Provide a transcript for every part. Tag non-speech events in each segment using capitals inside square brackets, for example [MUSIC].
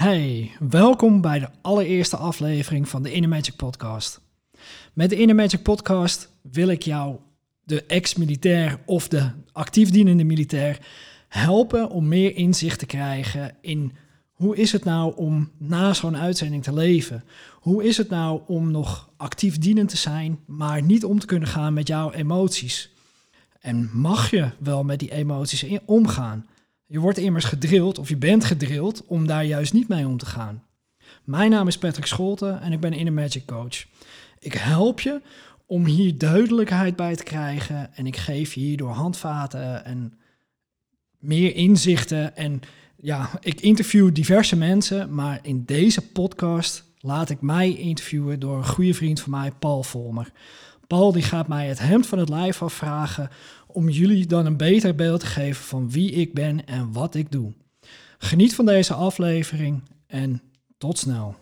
Hey, welkom bij de allereerste aflevering van de Inner Magic Podcast. Met de Inner Magic Podcast wil ik jou, de ex-militair of de actief dienende militair, helpen om meer inzicht te krijgen in hoe is het nou om na zo'n uitzending te leven? Hoe is het nou om nog actief dienend te zijn, maar niet om te kunnen gaan met jouw emoties? En mag je wel met die emoties omgaan? Je wordt immers gedrild, of je bent gedrild, om daar juist niet mee om te gaan. Mijn naam is Patrick Scholten en ik ben Inner Magic Coach. Ik help je om hier duidelijkheid bij te krijgen en ik geef je hierdoor handvaten en meer inzichten. En ja, ik interview diverse mensen, maar in deze podcast laat ik mij interviewen door een goede vriend van mij, Paul Volmer. Paul die gaat mij het hemd van het lijf afvragen om jullie dan een beter beeld te geven van wie ik ben en wat ik doe. Geniet van deze aflevering en tot snel.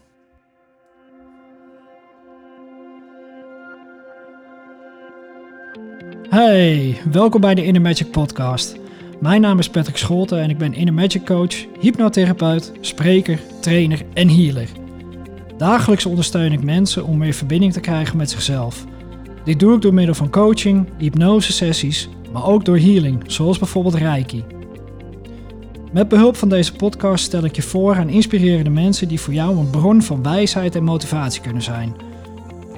Hey, welkom bij de Inner Magic Podcast. Mijn naam is Patrick Scholten en ik ben Inner Magic Coach, hypnotherapeut, spreker, trainer en healer. Dagelijks ondersteun ik mensen om meer verbinding te krijgen met zichzelf. Dit doe ik door middel van coaching, hypnose sessies maar ook door healing, zoals bijvoorbeeld Reiki. Met behulp van deze podcast stel ik je voor aan inspirerende mensen die voor jou een bron van wijsheid en motivatie kunnen zijn.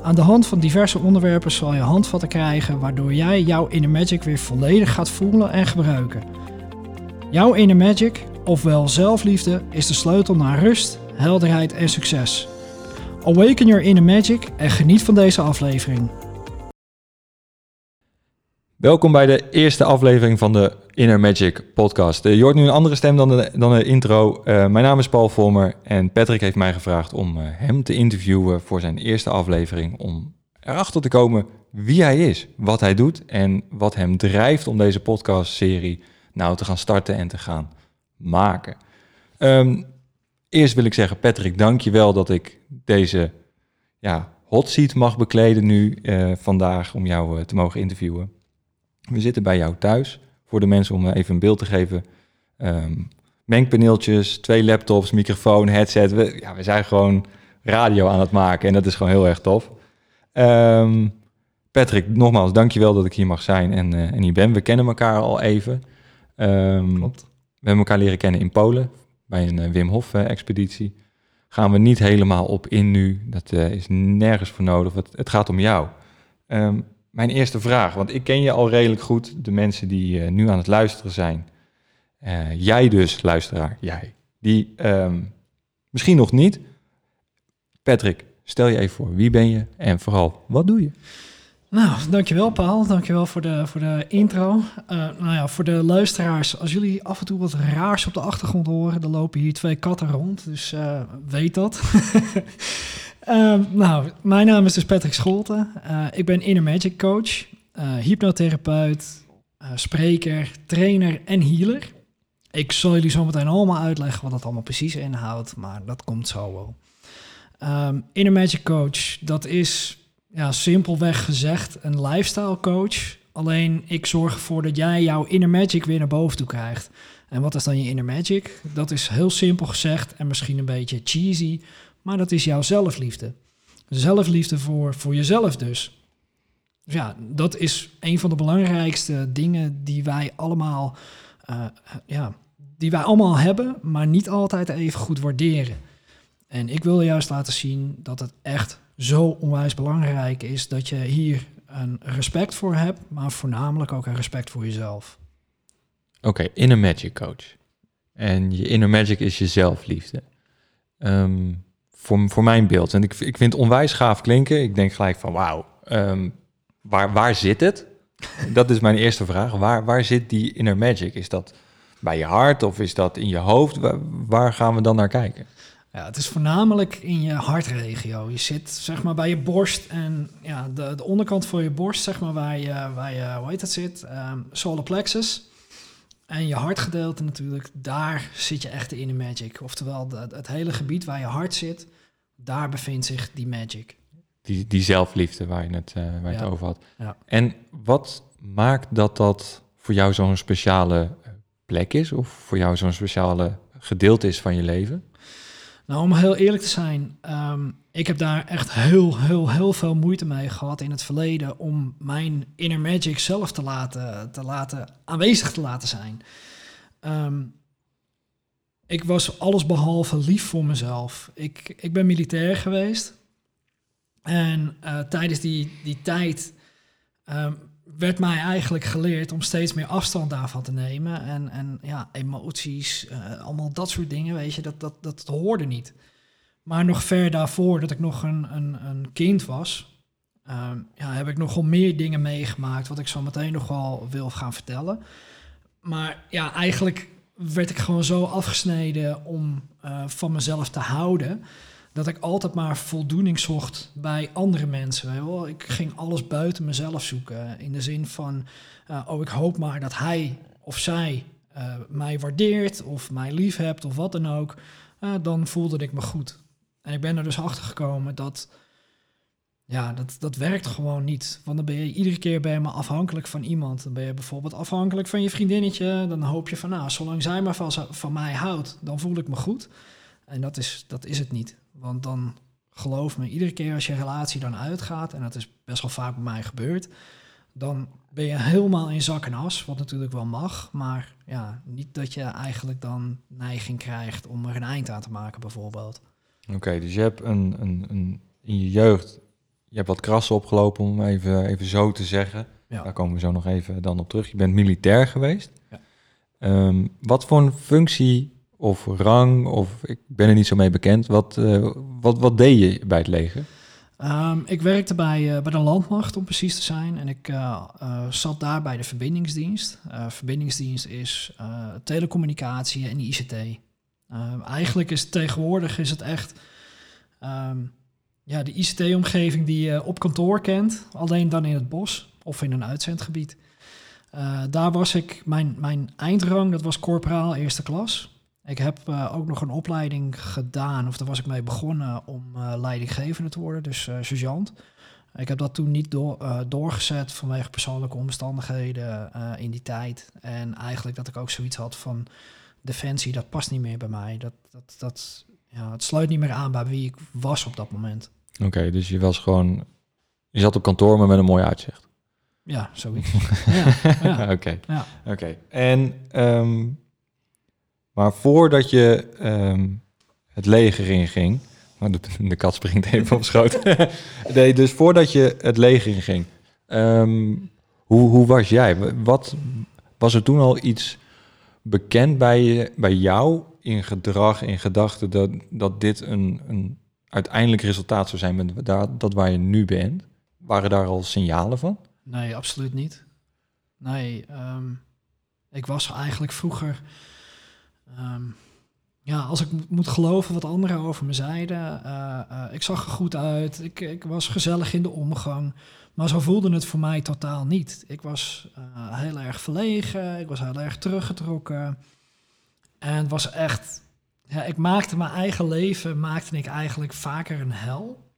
Aan de hand van diverse onderwerpen zal je handvatten krijgen waardoor jij jouw inner magic weer volledig gaat voelen en gebruiken. Jouw inner magic, ofwel zelfliefde, is de sleutel naar rust, helderheid en succes. Awaken your inner magic en geniet van deze aflevering. Welkom bij de eerste aflevering van de Inner Magic podcast. Uh, je hoort nu een andere stem dan de, dan de intro. Uh, mijn naam is Paul Volmer en Patrick heeft mij gevraagd om uh, hem te interviewen voor zijn eerste aflevering. Om erachter te komen wie hij is, wat hij doet en wat hem drijft om deze podcastserie nou te gaan starten en te gaan maken. Um, eerst wil ik zeggen, Patrick, dank je wel dat ik deze ja, hot seat mag bekleden nu vandaag om jou te mogen interviewen. We zitten bij jou thuis. Voor de mensen om even een beeld te geven. Um, mengpaneeltjes, twee laptops, microfoon, headset. We, ja, we zijn gewoon radio aan het maken en dat is gewoon heel erg tof. Um, Patrick, nogmaals, dankjewel dat ik hier mag zijn en, uh, en hier ben. We kennen elkaar al even. Um, Klopt. We hebben elkaar leren kennen in Polen bij een uh, Wim Hof-expeditie. Uh, Gaan we niet helemaal op in nu. Dat is nergens voor nodig. Het, het gaat om jou. Um, mijn eerste vraag, want ik ken je al redelijk goed, de mensen die uh, nu aan het luisteren zijn. Uh, jij dus, luisteraar, jij. Die um, misschien nog niet. Patrick, stel je even voor, wie ben je en vooral, wat doe je? Nou, dankjewel Paul. Dankjewel voor de, voor de intro. Uh, nou ja, voor de luisteraars, als jullie af en toe wat raars op de achtergrond horen, dan lopen hier twee katten rond, dus weet dat. [LAUGHS] Uh, nou, mijn naam is dus Patrick Scholten. Uh, ik ben Inner Magic Coach, uh, hypnotherapeut, spreker, trainer en healer. Ik zal jullie zo meteen allemaal uitleggen wat dat allemaal precies inhoudt, maar dat komt zo wel. Um, Inner Magic Coach, dat is ja, simpelweg gezegd een lifestyle coach. Alleen ik zorg ervoor dat jij jouw inner magic weer naar boven toe krijgt. En wat is dan je inner magic? Dat is heel simpel gezegd en misschien een beetje cheesy, maar dat is jouw zelfliefde. Zelfliefde voor, voor jezelf dus. Dus ja, dat is een van de belangrijkste dingen die wij allemaal, uh, ja, die wij allemaal hebben, maar niet altijd even goed waarderen. En ik wil juist laten zien dat het echt zo onwijs belangrijk is dat je hier een respect voor hebt, maar voornamelijk ook een respect voor jezelf. Oké, inner magic coach. En je inner magic is je zelfliefde. Um, voor, voor mijn beeld. En ik, ik vind het onwijs gaaf klinken. Ik denk gelijk van wauw, um, waar, waar zit het? [LAUGHS] dat is mijn eerste vraag. Waar, waar zit die inner magic? Is dat bij je hart of is dat in je hoofd? Waar, waar gaan we dan naar kijken? Ja, het is voornamelijk in je hartregio. Je zit zeg maar bij je borst en ja, de, de onderkant van je borst, zeg maar, waar je, waar je hoe heet het zit, um, solar plexus. En je hartgedeelte natuurlijk, daar zit je echt in de magic. Oftewel, de, het hele gebied waar je hart zit, daar bevindt zich die magic. Die, die zelfliefde waar je het, uh, waar je het over had. Ja. En wat maakt dat dat voor jou zo'n speciale plek is? Of voor jou zo'n speciale gedeelte is van je leven? Nou, om heel eerlijk te zijn, ehm, ik heb daar echt heel, heel, heel veel moeite mee gehad in het verleden om mijn inner magic zelf te laten, te laten aanwezig te laten zijn. Ehm, ik was alles behalve lief voor mezelf. Ik, ik ben militair geweest. En uh, tijdens die, die tijd um, werd mij eigenlijk geleerd om steeds meer afstand daarvan te nemen. En, en ja, emoties, uh, allemaal dat soort dingen, weet je, dat, dat, dat hoorde niet. Maar nog ver daarvoor, dat ik nog een, een, een kind was, uh, ja, heb ik nogal meer dingen meegemaakt, wat ik zo meteen nog wel wil gaan vertellen. Maar ja, eigenlijk werd ik gewoon zo afgesneden om uh, van mezelf te houden dat ik altijd maar voldoening zocht bij andere mensen. Ik ging alles buiten mezelf zoeken. In de zin van, uh, oh, ik hoop maar dat hij of zij uh, mij waardeert of mij lief hebt of wat dan ook. Dan voelde ik me goed. En ik ben er dus achter gekomen dat, ja, dat, dat werkt gewoon niet. Want dan ben je iedere keer maar afhankelijk van iemand. Dan ben je bijvoorbeeld afhankelijk van je vriendinnetje. Dan hoop je van, nou, zolang zij maar van, van mij houdt, dan voel ik me goed. En dat is, dat is het niet. Want dan geloof me, iedere keer als je relatie dan uitgaat, en dat is best wel vaak bij mij gebeurd, dan ben je helemaal in zak en as, wat natuurlijk wel mag, maar ja, niet dat je eigenlijk dan neiging krijgt om er een eind aan te maken, bijvoorbeeld. Oké, dus je hebt een, een, een, in je jeugd, je hebt wat krassen opgelopen, om even, even zo te zeggen. Ja. Daar komen we zo nog even dan op terug. Je bent militair geweest. Ja. Um, wat voor een functie of rang, of ik ben er niet zo mee bekend. Wat, uh, wat, wat deed je bij het leger? Um, ik werkte bij, uh, bij de landmacht, om precies te zijn. En ik uh, zat daar bij de verbindingsdienst. verbindingsdienst is telecommunicatie en ICT. Ehm, eigenlijk is tegenwoordig is het echt um, ja, de ICT-omgeving die je op kantoor kent, alleen dan in het bos of in een uitzendgebied. daar was ik, mijn, mijn eindrang, dat was corporaal eerste klas. Ik heb uh, ook nog een opleiding gedaan, of daar was ik mee begonnen om uh, leidinggevende te worden, dus sergeant. Ik heb dat toen niet door, doorgezet vanwege persoonlijke omstandigheden in die tijd. En eigenlijk dat ik ook zoiets had van defensie, dat past niet meer bij mij. Dat, dat, dat, ja, het sluit niet meer aan bij wie ik was op dat moment. Oké, okay, dus je was gewoon, je zat op kantoor, maar met een mooi uitzicht. Ja, zoiets. [LAUGHS] ja, ja. Oké, ja. oké. En um, maar voordat je um, het leger inging, maar de, de, kat springt even op schoot. [LAUGHS] nee, dus voordat je het leger inging, um, hoe, hoe was jij? Wat was er toen al iets bekend bij, bij jou in gedrag, in gedachten, dat, dat dit een, een uiteindelijk resultaat zou zijn met dat, dat waar je nu bent? Waren daar al signalen van? Nee, absoluut niet. Nee, um, ik was eigenlijk vroeger Um, ja, als ik moet geloven wat anderen over me zeiden, uh, ik zag er goed uit, ik, ik, was gezellig in de omgang, maar zo voelde het voor mij totaal niet. Ik was uh, heel erg verlegen, ik was heel erg teruggetrokken en het was echt, ja, ik maakte mijn eigen leven, maakte ik eigenlijk vaker een hel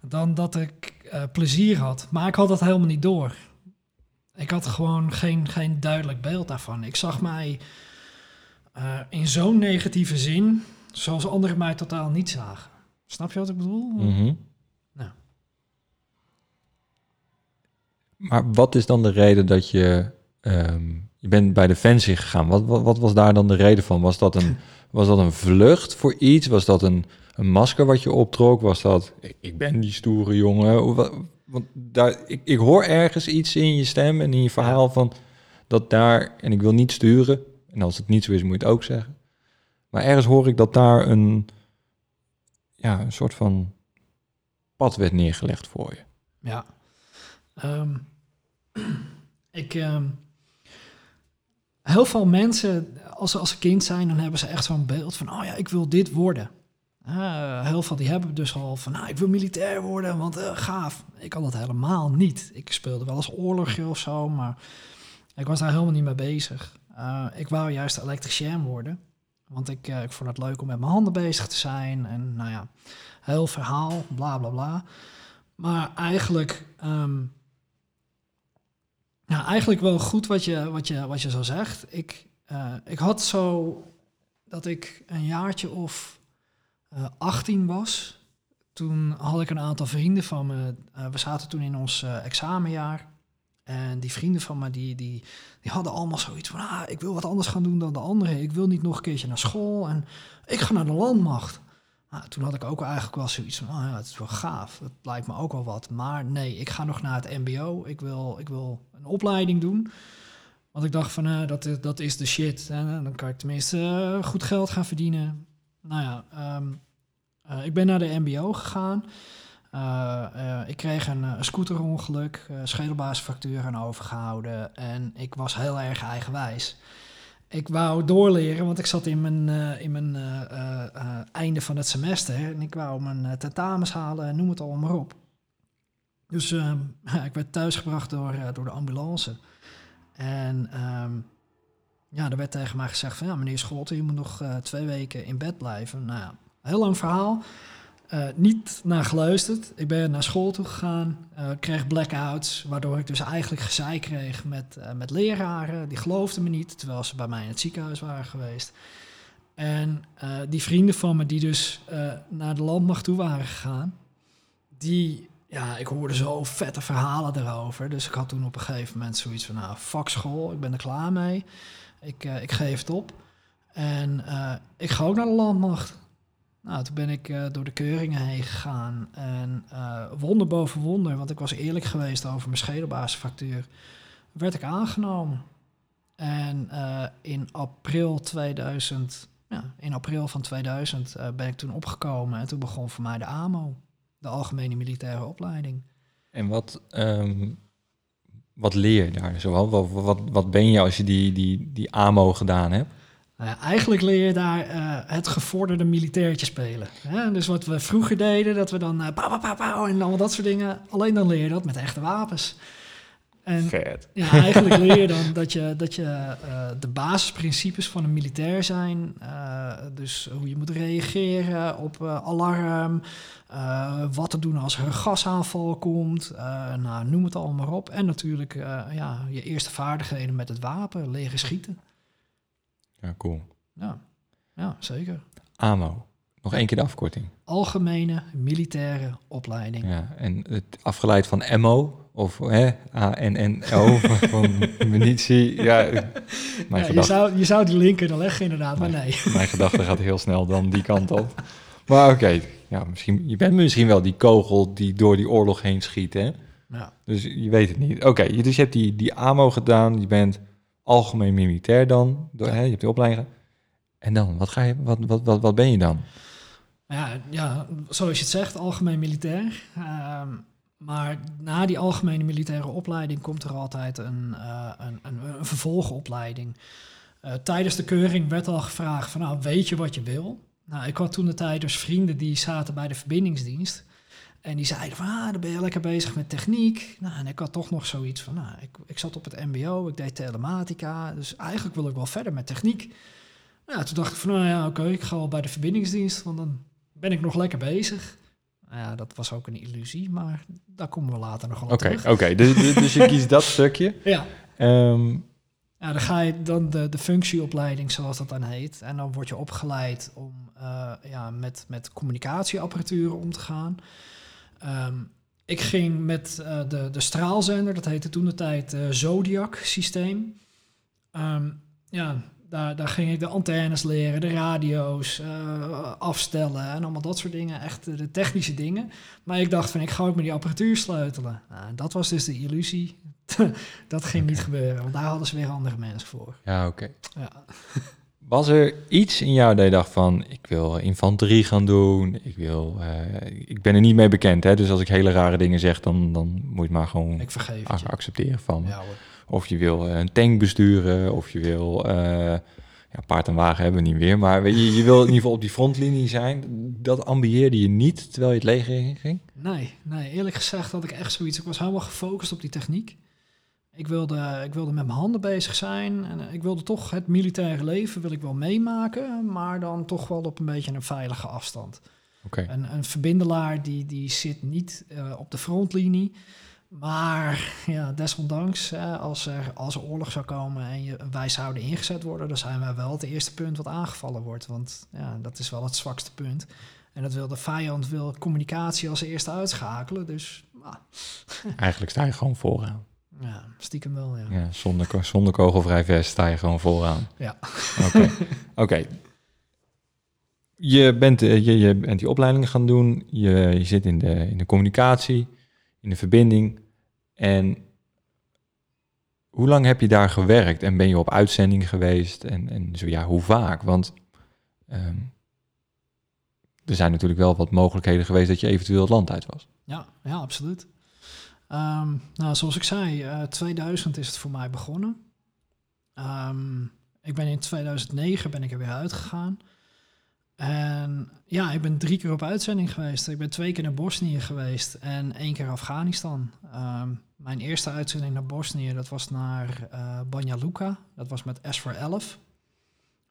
dan dat ik plezier had. Maar ik had dat helemaal niet door. Ik had gewoon geen, geen duidelijk beeld daarvan. Ik zag mij uh, in zo'n negatieve zin, zoals anderen mij totaal niet zagen. Snap je wat ik bedoel? Mm. Maar wat is dan de reden dat je... Um, je bent bij Defensie gegaan. Wat, wat, wat, was daar dan de reden van? Was dat een, [CLEARS THROAT] was dat een vlucht voor iets? Was dat een, een masker wat je optrok? Was dat... Ik, ik ben die stoere jongen. Want daar, ik, ik hoor ergens iets in je stem en in je verhaal van... Dat daar, en ik wil niet sturen, en als het niet zo is, moet je het ook zeggen. Maar ergens hoor ik dat daar een, ja, een soort van pad werd neergelegd voor je. Ja. Um, ik. Um, heel veel mensen, als ze als kind zijn, dan hebben ze echt zo'n beeld van: oh ja, ik wil dit worden. Uh, heel veel die hebben dus al van, nou, ik wil militair worden, want uh, gaaf. Ik had dat helemaal niet. Ik speelde wel eens oorlogje of zo, maar ik was daar helemaal niet mee bezig. Uh, ik wou juist elektricien worden. Want ik, ik vond het leuk om met mijn handen bezig te zijn. En nou ja, heel verhaal, bla bla bla. Maar eigenlijk, um, ja, eigenlijk wel goed wat je, wat je, wat je zo zegt. Ik, uh, ik had zo dat ik een jaartje of uh, 18 was. Toen had ik een aantal vrienden van me. we zaten toen in ons examenjaar. En die vrienden van me, die, die, die hadden allemaal zoiets van... Ah, ik wil wat anders gaan doen dan de anderen. Ik wil niet nog een keertje naar school. En ik ga naar de landmacht. Nou, toen had ik ook eigenlijk wel zoiets van, oh ja, het is wel gaaf. Het lijkt me ook wel wat. Maar nee, ik ga nog naar het mbo. Ik wil, ik wil een opleiding doen. Want ik dacht van, uh, dat, dat is de shit. En dan kan ik tenminste uh, goed geld gaan verdienen. Nou ja, um, uh, ik ben naar de mbo gegaan. ik kreeg een, een scooterongeluk, schedelbasisfractuur aan overgehouden. En ik was heel erg eigenwijs ik wou doorleren, want ik zat in mijn, uh, in mijn uh, uh, einde van het semester en ik wou mijn tentamens halen, noem het allemaal maar op. Dus ehm, [LAUGHS] ik werd thuisgebracht door, door de ambulance. En um, ja, er werd tegen mij gezegd van ja, meneer Scholten, je moet nog twee weken in bed blijven. Nou ja, heel lang verhaal. Uh, niet naar geluisterd. Ik ben naar school toe gegaan, uh, kreeg blackouts, waardoor ik dus eigenlijk gezeik kreeg met, uh, met leraren. Die geloofden me niet, terwijl ze bij mij in het ziekenhuis waren geweest. En die vrienden van me die dus naar de landmacht toe waren gegaan, die, ja, ik hoorde zo vette verhalen daarover. Dus ik had toen op een gegeven moment zoiets van, nou, fuck school, ik ben er klaar mee. Ik, ik geef het op. En ik ga ook naar de landmacht. Nou, toen ben ik uh, door de keuringen heen gegaan. En uh, wonder boven wonder, want ik was eerlijk geweest over mijn schedelbasisfactuur, werd ik aangenomen. En uh, in april 2000, ja, in april van 2000 ben ik toen opgekomen. En toen begon voor mij de AMO, de Algemene Militaire Opleiding. En wat, um, wat leer je daar zoal? Wat, wat, wat ben je als je die, die, die AMO gedaan hebt? Nou ja, eigenlijk leer je daar uh, het gevorderde militairtje spelen. Hè? Dus wat we vroeger deden, dat we dan uh, pow, pow, pow, en allemaal dat soort dingen. Alleen dan leer je dat met echte wapens. En Vet. Ja, eigenlijk leer je dan dat je, dat je uh, de basisprincipes van een militair zijn. dus hoe je moet reageren op alarm. wat te doen als er een gasaanval komt. nou, noem het allemaal maar op. En natuurlijk ja, je eerste vaardigheden met het wapen, leren schieten. Ja, cool. Ja, ja zeker. AMO. Nog één keer de afkorting. Algemene Militaire Opleiding. Ja, en het afgeleid van MO of hè, A-N-N-O [LAUGHS] van munitie. Ja, mijn ja, je, zou, je zou die linken dan leggen inderdaad, maar nee. Mijn gedachte gaat heel snel dan die kant op. Maar oké, ja, misschien, je bent misschien wel die kogel die door die oorlog heen schiet, hè? Ja. Dus je weet het niet. Oké, dus je hebt die, die AMO gedaan, je bent algemeen militair dan. Door, hè, je hebt die opleiding. En dan, wat, ga je, wat, wat, wat, wat ben je dan? Ja, ja, zoals je het zegt, algemeen militair. Ehm, maar na die algemene militaire opleiding komt er altijd een, uh, een, een, een, vervolgopleiding. Uh, tijdens de keuring werd al gevraagd van, nou, weet je wat je wil? Nou, ik had toen de tijd dus vrienden die zaten bij de verbindingsdienst. En die zeiden van, ah, dan ben je lekker bezig met techniek. Nou, en ik had toch nog zoiets van, nou, ik, ik zat op het mbo, ik deed telematica. Dus eigenlijk wil ik wel verder met techniek. Nou, toen dacht ik van, nou ja, oké, ik ga wel bij de verbindingsdienst, want dan ben ik nog lekker bezig. Nou ja, dat was ook een illusie, maar daar komen we later nog wel Oké, oké. Dus, dus, dus je kiest dat stukje. [LAUGHS] Ja. Um, ja, dan ga je dan de, de functieopleiding, zoals dat dan heet. En dan word je opgeleid om uh, ja, met, met communicatieapparatuur om te gaan. Um, ik ging met uh, de, de straalzender, dat heette toen de tijd uh, Zodiac systeem. Um, ja, daar, daar ging ik de antennes leren, de radio's uh, afstellen en allemaal dat soort dingen. Echt de technische dingen. Maar ik dacht van, ik ga ook met die apparatuur sleutelen. Nou, dat was dus de illusie. [LAUGHS] dat ging niet gebeuren, want daar hadden ze weer andere mensen voor. Ja, oké. Ja. Was er iets in jou dat je dacht van, ik wil infanterie gaan doen, ik, wil, uh, ik ben er niet mee bekend, hè? dus als ik hele rare dingen zeg, dan, dan moet je het maar gewoon ik accepteren van ja, Of je wil eh, een tank besturen, of je wil, uh, ja, paard en wagen hebben we niet meer, maar je, je wil in ieder geval op die frontlinie zijn. Dat ambieerde je niet terwijl je het leger ging? Nee, nee, eerlijk gezegd had ik echt zoiets, ik was helemaal gefocust op die techniek. Ik wilde, ik wilde met mijn handen bezig zijn. En eh, ik wilde toch het militaire leven wil ik wel meemaken, maar dan toch wel op een beetje een veilige afstand. Okay. Een, een verbindelaar die, die zit niet uh, op de frontlinie. Maar ja, desondanks, als, er, als er oorlog zou komen en je, wij zouden ingezet worden, dan zijn wij wel het eerste punt wat aangevallen wordt. Want ja, dat is wel het zwakste punt. En dat wil de vijand wil communicatie als eerste uitschakelen. Dus ah, Eigenlijk sta je gewoon vooraan. Ja, stiekem wel, ja. Ja, zonder, zonder kogelvrij vest sta je gewoon vooraan. Ja. Oké. [LAUGHS] Oké. Je, bent, eh, je, je bent die opleidingen gaan doen. Je, je zit in de, in de communicatie, in de verbinding. En hoe lang heb je daar gewerkt? En ben je op uitzending geweest? En, en zo ja, hoe vaak? Want ehm, er zijn natuurlijk wel wat mogelijkheden geweest dat je eventueel het land uit was. Ja, ja absoluut. Ehm, nou, zoals ik zei, eh 2000 is het voor mij begonnen. Ehm, ik ben in 2009 ben ik er weer uitgegaan. En ja, ik ben drie keer op uitzending geweest. Ik ben twee keer naar Bosnië geweest en één keer Afghanistan. Ehm, mijn eerste uitzending naar Bosnië, dat was naar eh Banja Luka. Dat was met S voor 11.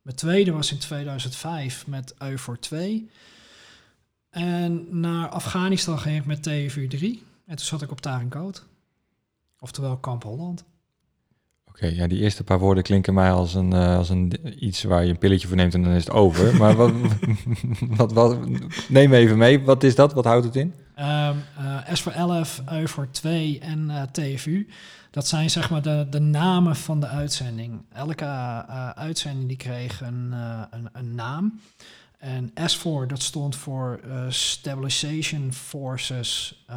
Mijn tweede was in 2005 met EUFOR 2. En naar Afghanistan ging ik met TFU 3. En toen zat ik op Tarinkoot. Oftewel Kamp Holland. Oké, ja, die eerste paar woorden klinken mij als een, eh, als een iets waar je een pilletje voor neemt en dan is het over. Maar wat, [LAUGHS] wat, wat, neem even mee, wat is dat? Wat houdt het in? Ehm eh, S voor 11, EU voor 2 en eh, TFU. Dat zijn zeg maar de, de namen van de uitzending. Elke eh, uitzending die kreeg een, eh, een, een naam. En S voor, dat stond voor eh, Stabilization Forces eh,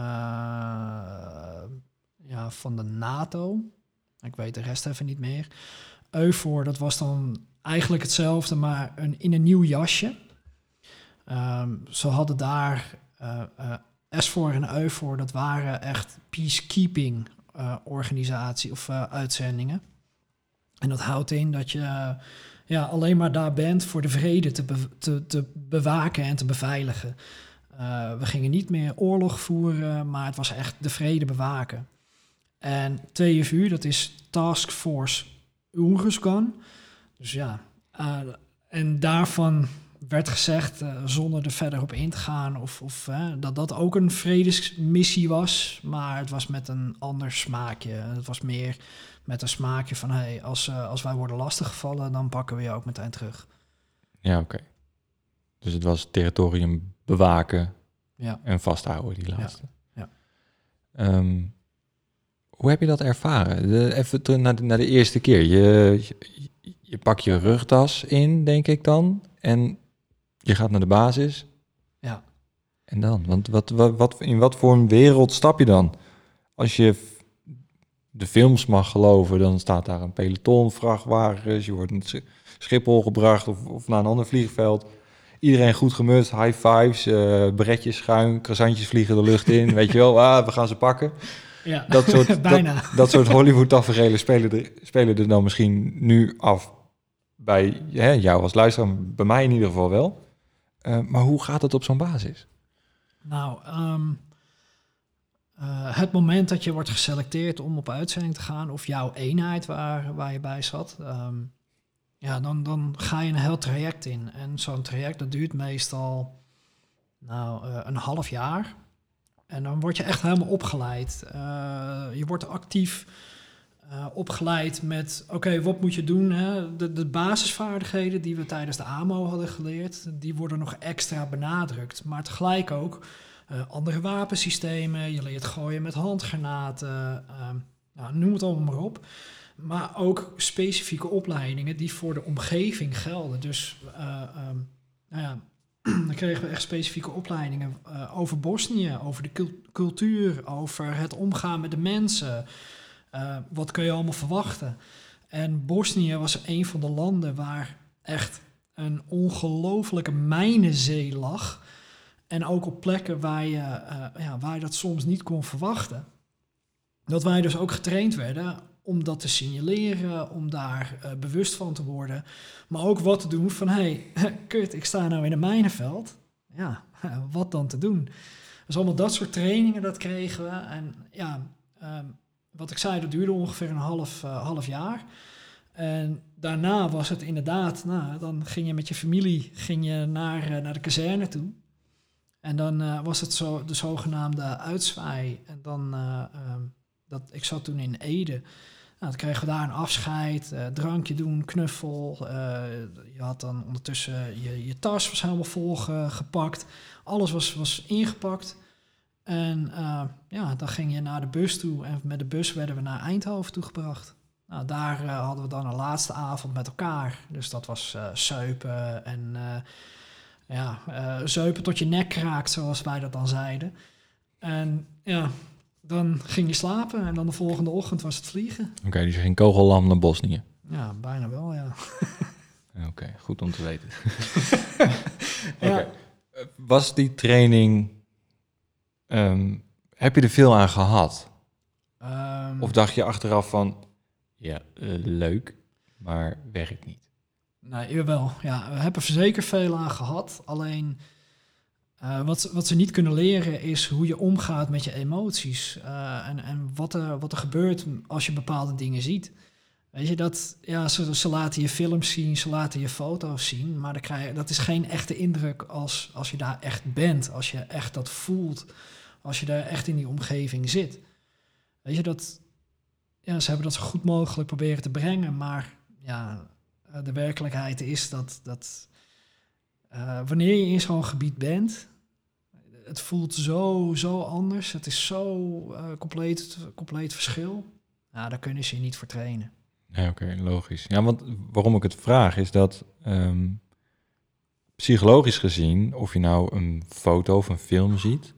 ja, van de NATO. Ik weet de rest even niet meer. Voor, dat was dan eigenlijk hetzelfde, maar een, in een nieuw jasje. Ehm, ze hadden daar eh eh, S4 en voor, dat waren echt peacekeeping organisatie of uitzendingen. En dat houdt in dat je ja, alleen maar daar bent voor de vrede te, te, te bewaken en te beveiligen. Eh, we gingen niet meer oorlog voeren, maar het was echt de vrede bewaken. En TFU, dat is Task Force Uruzgan. Dus ja, eh, en daarvan werd gezegd, eh, zonder er verder op in te gaan, of, of dat dat ook een vredesmissie was, maar het was met een ander smaakje. Het was meer met een smaakje van, hey, als, eh, als wij worden lastiggevallen, dan pakken we je ook meteen terug. Ja, oké. Dus het was territorium bewaken Ja. en vasthouden, die laatste. ja. Ehm, hoe heb je dat ervaren? De, even terug naar de, naar de eerste keer. Je, je, je pakt je rugtas in, denk ik dan, en je gaat naar de basis. Ja. En dan? Want wat, wat, wat, in wat voor een wereld stap je dan? Als je de films mag geloven, dan staat daar een peloton, vrachtwagens, je wordt naar Sch- Schiphol gebracht of, of naar een ander vliegveld. Iedereen goed gemutst, high fives, beretjes schuin, croissantjes vliegen de lucht in, [LAUGHS] weet je wel, ah, we gaan ze pakken. Ja, Dat soort, [LAUGHS] bijna. Dat, dat soort Hollywood-taferelen spelen er, spelen er dan misschien nu af bij hè, jou als luisteraar, bij mij in ieder geval wel. Eh, maar hoe gaat het op zo'n basis? Nou, ehm, eh, het moment dat je wordt geselecteerd om op uitzending te gaan, of jouw eenheid waar, waar je bij zat, ehm, ja, dan, dan ga je een heel traject in. En zo'n traject dat duurt meestal nou, eh, een half jaar. En dan word je echt helemaal opgeleid. Eh, je wordt actief opgeleid met, oké, wat moet je doen? Hè? De, de basisvaardigheden die we tijdens de AMO hadden geleerd, die worden nog extra benadrukt. Maar tegelijk ook andere wapensystemen, je leert gooien met handgranaten, ehm, nou, noem het allemaal maar op. Maar ook specifieke opleidingen die voor de omgeving gelden. Dus eh, ehm, nou ja, [CLEARS THROAT] dan kregen we echt specifieke opleidingen eh, over Bosnië, over de cul- cultuur, over het omgaan met de mensen. Eh, wat kun je allemaal verwachten? En Bosnië was een van de landen waar echt een ongelofelijke mijnenzee lag. En ook op plekken waar je, eh, ja, waar je dat soms niet kon verwachten. Dat wij dus ook getraind werden om dat te signaleren, om daar eh, bewust van te worden. Maar ook wat te doen van, hé, hey, [LAUGHS] kut, ik sta nou in een mijnenveld. Ja, [LAUGHS] wat dan te doen? Dus allemaal dat soort trainingen, dat kregen we. En ja, ehm, wat ik zei, dat duurde ongeveer een half, eh, half jaar. En daarna was het inderdaad, nou, dan ging je met je familie ging je naar, naar de kazerne toe. En dan eh, was het zo, de zogenaamde uitzwaai. En dan, eh, ehm, dat, ik zat toen in Ede. Nou, toen kregen we daar een afscheid, uh, drankje doen, knuffel. Je had dan ondertussen je, je tas was helemaal vol gepakt. Alles was, was ingepakt. En ja, dan ging je naar de bus toe en met de bus werden we naar Eindhoven toegebracht. Nou, daar hadden we dan een laatste avond met elkaar. Dus dat was suipen en ja, zuipen tot je nek kraakt, zoals wij dat dan zeiden. En ja, dan ging je slapen en dan de volgende ochtend was het vliegen. Oké, okay, dus je ging kogellam naar Bosnië? Ja, bijna wel, ja. [LAUGHS] Oké, goed om te weten. [LAUGHS] ja. Was die training, ehm, heb je er veel aan gehad? Um, of dacht je achteraf van, ja, uh, leuk, maar werkt niet? Nee, wel. Ja, we hebben er zeker veel aan gehad. Alleen uh, wat, wat ze niet kunnen leren is hoe je omgaat met je emoties. Uh, en en wat, er, wat er gebeurt als je bepaalde dingen ziet. Weet je, dat, ja, ze, ze laten je films zien, ze laten je foto's zien, maar dan krijg je, dat is geen echte indruk als, als je daar echt bent, als je echt dat voelt, als je daar echt in die omgeving zit. Weet je, dat, ja, ze hebben dat zo goed mogelijk proberen te brengen, maar ja, de werkelijkheid is dat, dat uh, wanneer je in zo'n gebied bent, het voelt zo, zo anders. Het is zo uh, compleet, compleet verschil. Ja, daar kunnen ze je niet voor trainen. Oké, logisch. Ja, want waarom ik het vraag is dat um, psychologisch gezien, of je nou een foto of een film ziet,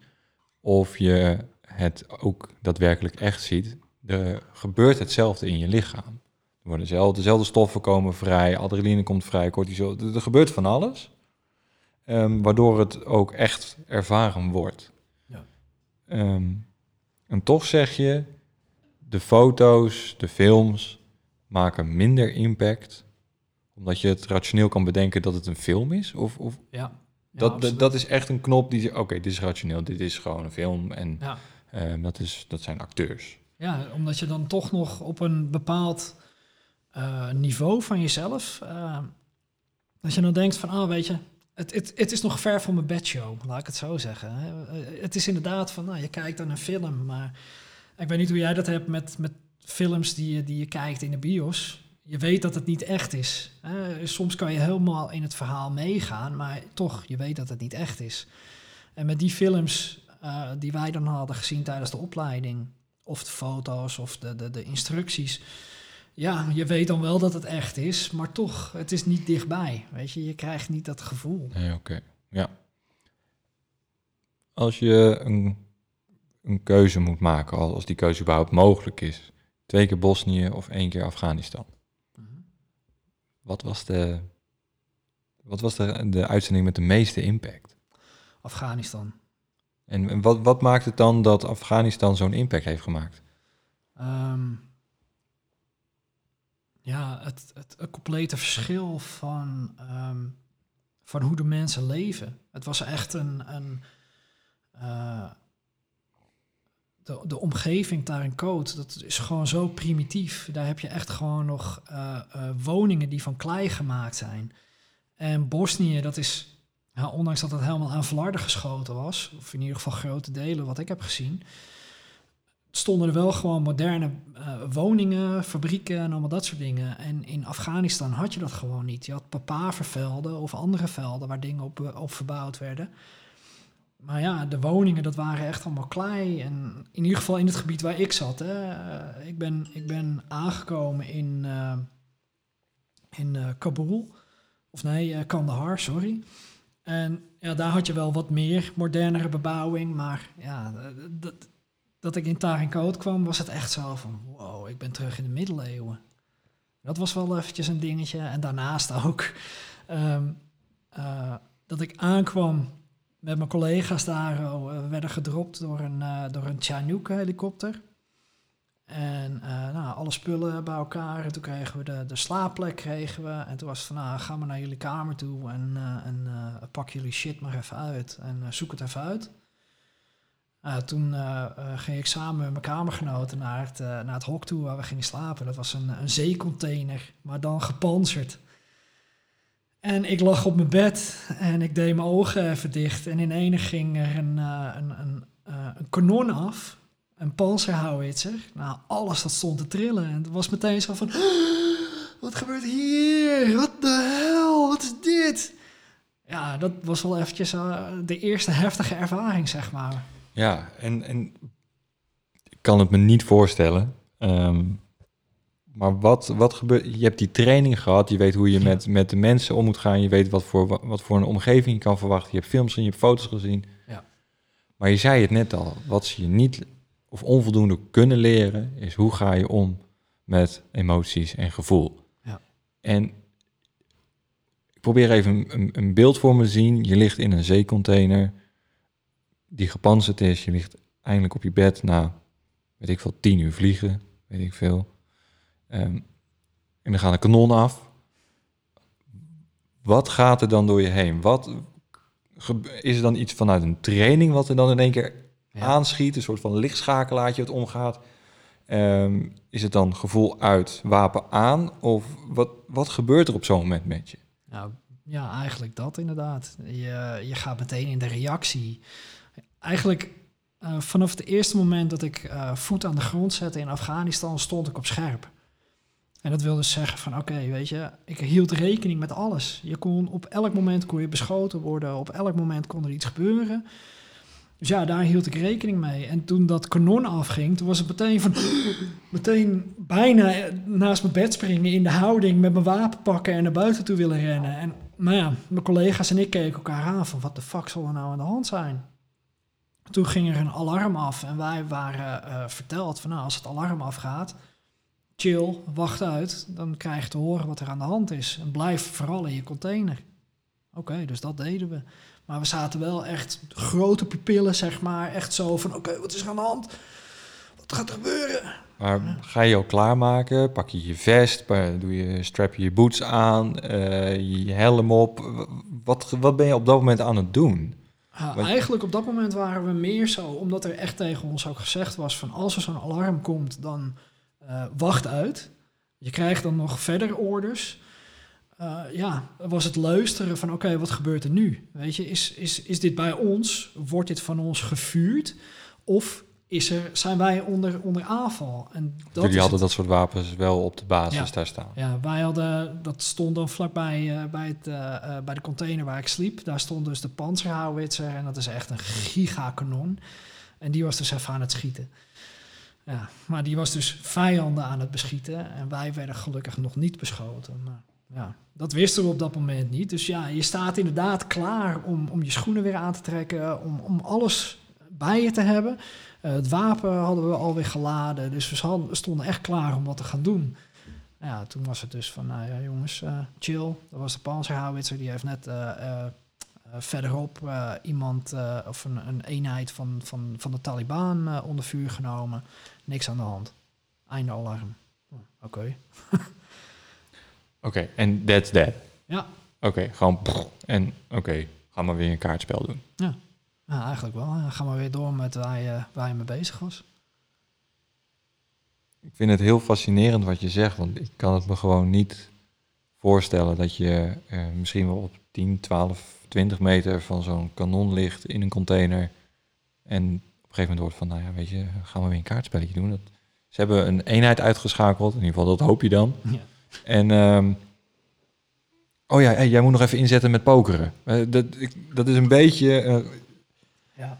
of je het ook daadwerkelijk echt ziet, er gebeurt hetzelfde in je lichaam. Er worden dezelfde, dezelfde stoffen komen vrij, adrenaline komt vrij, cortisol. Er, er gebeurt van alles. Um, waardoor het ook echt ervaren wordt. Ja. Um, en toch zeg je, de foto's, de films maken minder impact, omdat je het rationeel kan bedenken dat het een film is? Of, of ja. dat, dat is echt een knop die zegt, oké, dit is rationeel, dit is gewoon een film en ja. um, dat, is, dat zijn acteurs. Ja, omdat je dan toch nog op een bepaald uh, niveau van jezelf, uh, als je dan denkt van, ah, weet je, het, het, het, is nog ver van mijn bedshow, laat ik het zo zeggen. Eh, het is inderdaad van, nou, je kijkt dan een film, maar ik weet niet hoe jij dat hebt met, met films die je, die je kijkt in de bios. Je weet dat het niet echt is. Soms kan je helemaal in het verhaal meegaan, maar toch, je weet dat het niet echt is. En met die films die wij dan hadden gezien tijdens de opleiding, of de foto's of de, de, de instructies, ja, je weet dan wel dat het echt is, maar toch, het is niet dichtbij. Weet je, je krijgt niet dat gevoel. Nee, oké. Ja. Als je een, een keuze moet maken, als die keuze überhaupt mogelijk is, twee keer Bosnië of één keer Afghanistan. Mhm. Wat was de, wat was de, de uitzending met de meeste impact? Afghanistan. En, en wat, wat maakt het dan dat Afghanistan zo'n impact heeft gemaakt? Um, ja, het, het, het complete verschil van, um, van hoe de mensen leven. Het was echt een. een uh, de, de omgeving daar in Coot, dat is gewoon zo primitief. Daar heb je echt gewoon nog uh, uh, woningen die van klei gemaakt zijn. En Bosnië, dat is, ja, ondanks dat het helemaal aan Vlarden geschoten was, of in ieder geval grote delen wat ik heb gezien, stonden er wel gewoon moderne uh, woningen, fabrieken en allemaal dat soort dingen. En in Afghanistan had je dat gewoon niet. Je had papavervelden of andere velden waar dingen op, op verbouwd werden. Maar ja, de woningen, dat waren echt allemaal klei. En in ieder geval in het gebied waar ik zat. Hè, uh, ik, ben, ik ben aangekomen in, in Kabul. Of nee, Kandahar, sorry. En ja, daar had je wel wat meer modernere bebouwing. Maar ja, dat dat ik in Tarinkoot kwam, was het echt zo van, wow, ik ben terug in de middeleeuwen. Dat was wel eventjes een dingetje. En daarnaast ook um, uh, dat ik aankwam met mijn collega's daar. We werden gedropt door een, uh, door een Chinook helikopter. En nou, alle spullen bij elkaar. En toen kregen we de, de slaapplek. Kregen we. En toen was het van, nou, ga maar naar jullie kamer toe. En, en pak jullie shit maar even uit. En zoek het even uit. Uh, toen uh, ging ik samen met mijn kamergenoten naar het, naar het hok toe waar we gingen slapen. Dat was een, een zeecontainer, maar dan gepanzerd. En ik lag op mijn bed en ik deed mijn ogen even dicht. En in ene ging er een, een, een, een kanon af. een panzerhouwitser. Nou, alles dat stond te trillen. En het was meteen zo van... Wat gebeurt hier? Wat de hel? Wat is dit? Ja, dat was wel eventjes de eerste heftige ervaring, zeg maar. Ja, en, en ik kan het me niet voorstellen. Um, maar wat, wat gebeurt... Je hebt die training gehad, je weet hoe je met, met de mensen om moet gaan. Je weet wat voor, wat voor een omgeving je kan verwachten. Je hebt films gezien, je hebt foto's gezien. Ja. Maar je zei het net al, wat ze je niet of onvoldoende kunnen leren... is hoe ga je om met emoties en gevoel. Ja. En ik probeer even een, een beeld voor me te zien. Je ligt in een zeecontainer die gepanzerd is. Je ligt eindelijk op je bed na, weet ik veel, tien uur vliegen, weet ik veel. Ehm, en dan gaat een kanon af. Wat gaat er dan door je heen? Wat is er dan iets vanuit een training wat er dan in één keer aanschiet? Een soort van lichtschakelaartje het omgaat. Ehm, is het dan gevoel uit wapen aan? Of wat, wat gebeurt er op zo'n moment met je? Nou, ja, eigenlijk dat inderdaad. Je, je gaat meteen in de reactie. Eigenlijk uh, vanaf het eerste moment dat ik uh, voet aan de grond zette in Afghanistan, stond ik op scherp. En dat wil dus zeggen van oké, weet je, ik hield rekening met alles. Je kon op elk moment kon je beschoten worden, op elk moment kon er iets gebeuren. Dus ja, daar hield ik rekening mee. En toen dat kanon afging, toen was het meteen van [GASPS] meteen bijna naast mijn bed springen in de houding met mijn wapen pakken en naar buiten toe willen rennen. En nou ja, mijn collega's en ik keken elkaar aan van wat de fuck zal er nou aan de hand zijn? Toen ging er een alarm af en wij waren uh, verteld van nou, als het alarm afgaat, chill, wacht uit, dan krijg je te horen wat er aan de hand is. En blijf vooral in je container. Oké, dus dat deden we. Maar we zaten wel echt grote pupillen, zeg maar. Echt zo van, oké, wat is er aan de hand? Wat gaat er gebeuren? Maar ga je al klaarmaken? Pak je je vest? Doe je, strap je je boots aan? Uh, je helm op? Wat, wat ben je op dat moment aan het doen? Eigenlijk op dat moment waren we meer zo, omdat er echt tegen ons ook gezegd was van als er zo'n alarm komt, dan uh, wacht uit. Je krijgt dan nog verder orders. Uh, ja, was het luisteren van oké, wat gebeurt er nu? Weet je, is, is, is dit bij ons? Wordt dit van ons gevuurd? Of is er, zijn wij onder, onder aanval? En dat Jullie hadden dat soort wapens wel op de basis daar staan? Ja, wij hadden, dat stond dan vlakbij uh, bij, het, uh, bij de container waar ik sliep. Daar stond dus de panzerhouwitser en dat is echt een gigakanon. En die was dus even aan het schieten. Ja, maar die was dus vijanden aan het beschieten en wij werden gelukkig nog niet beschoten. Maar ja, dat wisten we op dat moment niet. Dus ja, je staat inderdaad klaar om, om je schoenen weer aan te trekken, om, om alles bij je te hebben. Uh, het wapen hadden we alweer geladen, dus we stonden echt klaar om wat te gaan doen. Ja, toen was het dus van, nou ja jongens, uh, chill. Dat was de panzerhouwitser, die heeft net uh, verderop iemand of een, een, eenheid van, van, van de Taliban onder vuur genomen. Niks aan de hand. Einde alarm. Oké. Oké, en that's that. Ja. Oké, gewoon en oké, ga maar weer een kaartspel doen. Ja, ja eigenlijk wel. Ja, ga maar weer door met waar je, waar je mee bezig was. Ik vind het heel fascinerend wat je zegt, want ik kan het me gewoon niet voorstellen dat je uh, misschien wel op 10, 12, 20 meter van zo'n kanon ligt in een container en een gegeven moment wordt van, nou ja, weet je, gaan we weer een kaartspelletje doen. Dat, ze hebben een eenheid uitgeschakeld, in ieder geval dat hoop je dan. Ja. En, um, oh ja, hey, jij moet nog even inzetten met pokeren. Uh, dat, ik, dat is een beetje... Uh, ja.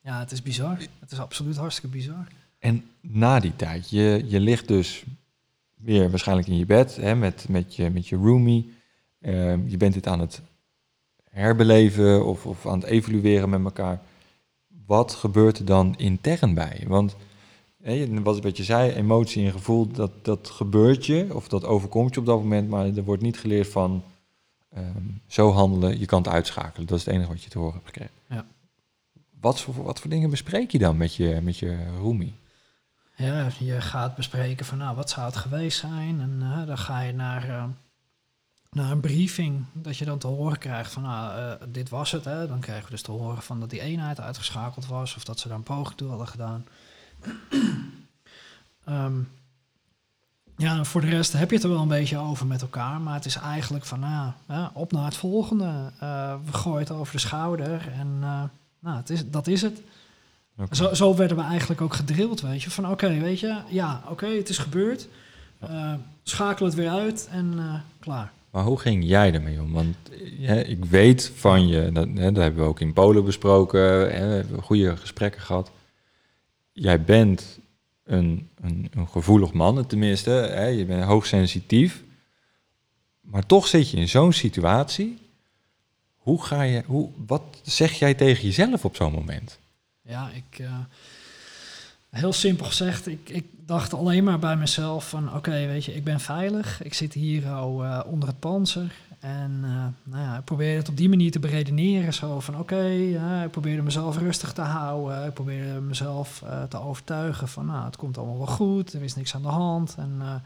ja, het is bizar. Het is absoluut hartstikke bizar. En na die tijd, je, je ligt dus weer waarschijnlijk in je bed hè, met, met, je, met je roomie. Uh, je bent dit aan het herbeleven of, of aan het evalueren met elkaar wat gebeurt er dan intern bij? Want hè, wat, wat je zei, emotie en gevoel, dat, dat gebeurt je of dat overkomt je op dat moment, maar er wordt niet geleerd van ehm, zo handelen, je kan het uitschakelen. Dat is het enige wat je te horen hebt gekregen. Ja. Wat, voor, wat voor dingen bespreek je dan met je, met je roomie? Ja, je gaat bespreken van nou, wat zou het geweest zijn? En uh, dan ga je naar... Uh, naar een briefing, dat je dan te horen krijgt van, nou, uh, dit was het. Hè? Dan krijgen we dus te horen van dat die eenheid uitgeschakeld was of dat ze daar een poging toe hadden gedaan. um, [CLEARS THROAT] ja, voor de rest heb je het er wel een beetje over met elkaar, maar het is eigenlijk van, nou, op naar het volgende. We gooien het over de schouder en nou, het is, dat is het. Zo, zo werden we eigenlijk ook gedrild, weet je. Van oké, weet je, ja, oké, het is gebeurd. Eh, schakel het weer uit en eh, klaar. Maar hoe ging jij ermee om? Want hè, ik weet van je, dat, hè, dat hebben we ook in Polen besproken, hè, we hebben goede gesprekken gehad. Jij bent een, een, een gevoelig man, tenminste, hè, je bent hoogsensitief. Maar toch zit je in zo'n situatie. Hoe ga je, hoe, wat zeg jij tegen jezelf op zo'n moment? Ja, ik... eh, heel simpel gezegd, ik, ik dacht alleen maar bij mezelf van... oké, weet je, ik ben veilig. Ik zit hier al eh, onder het panzer. En eh, nou ja, ik probeerde het op die manier te beredeneren. Zo van, oké, ik probeerde mezelf rustig te houden. Ik probeerde mezelf te overtuigen van... nou, het komt allemaal wel goed. Er is niks aan de hand. En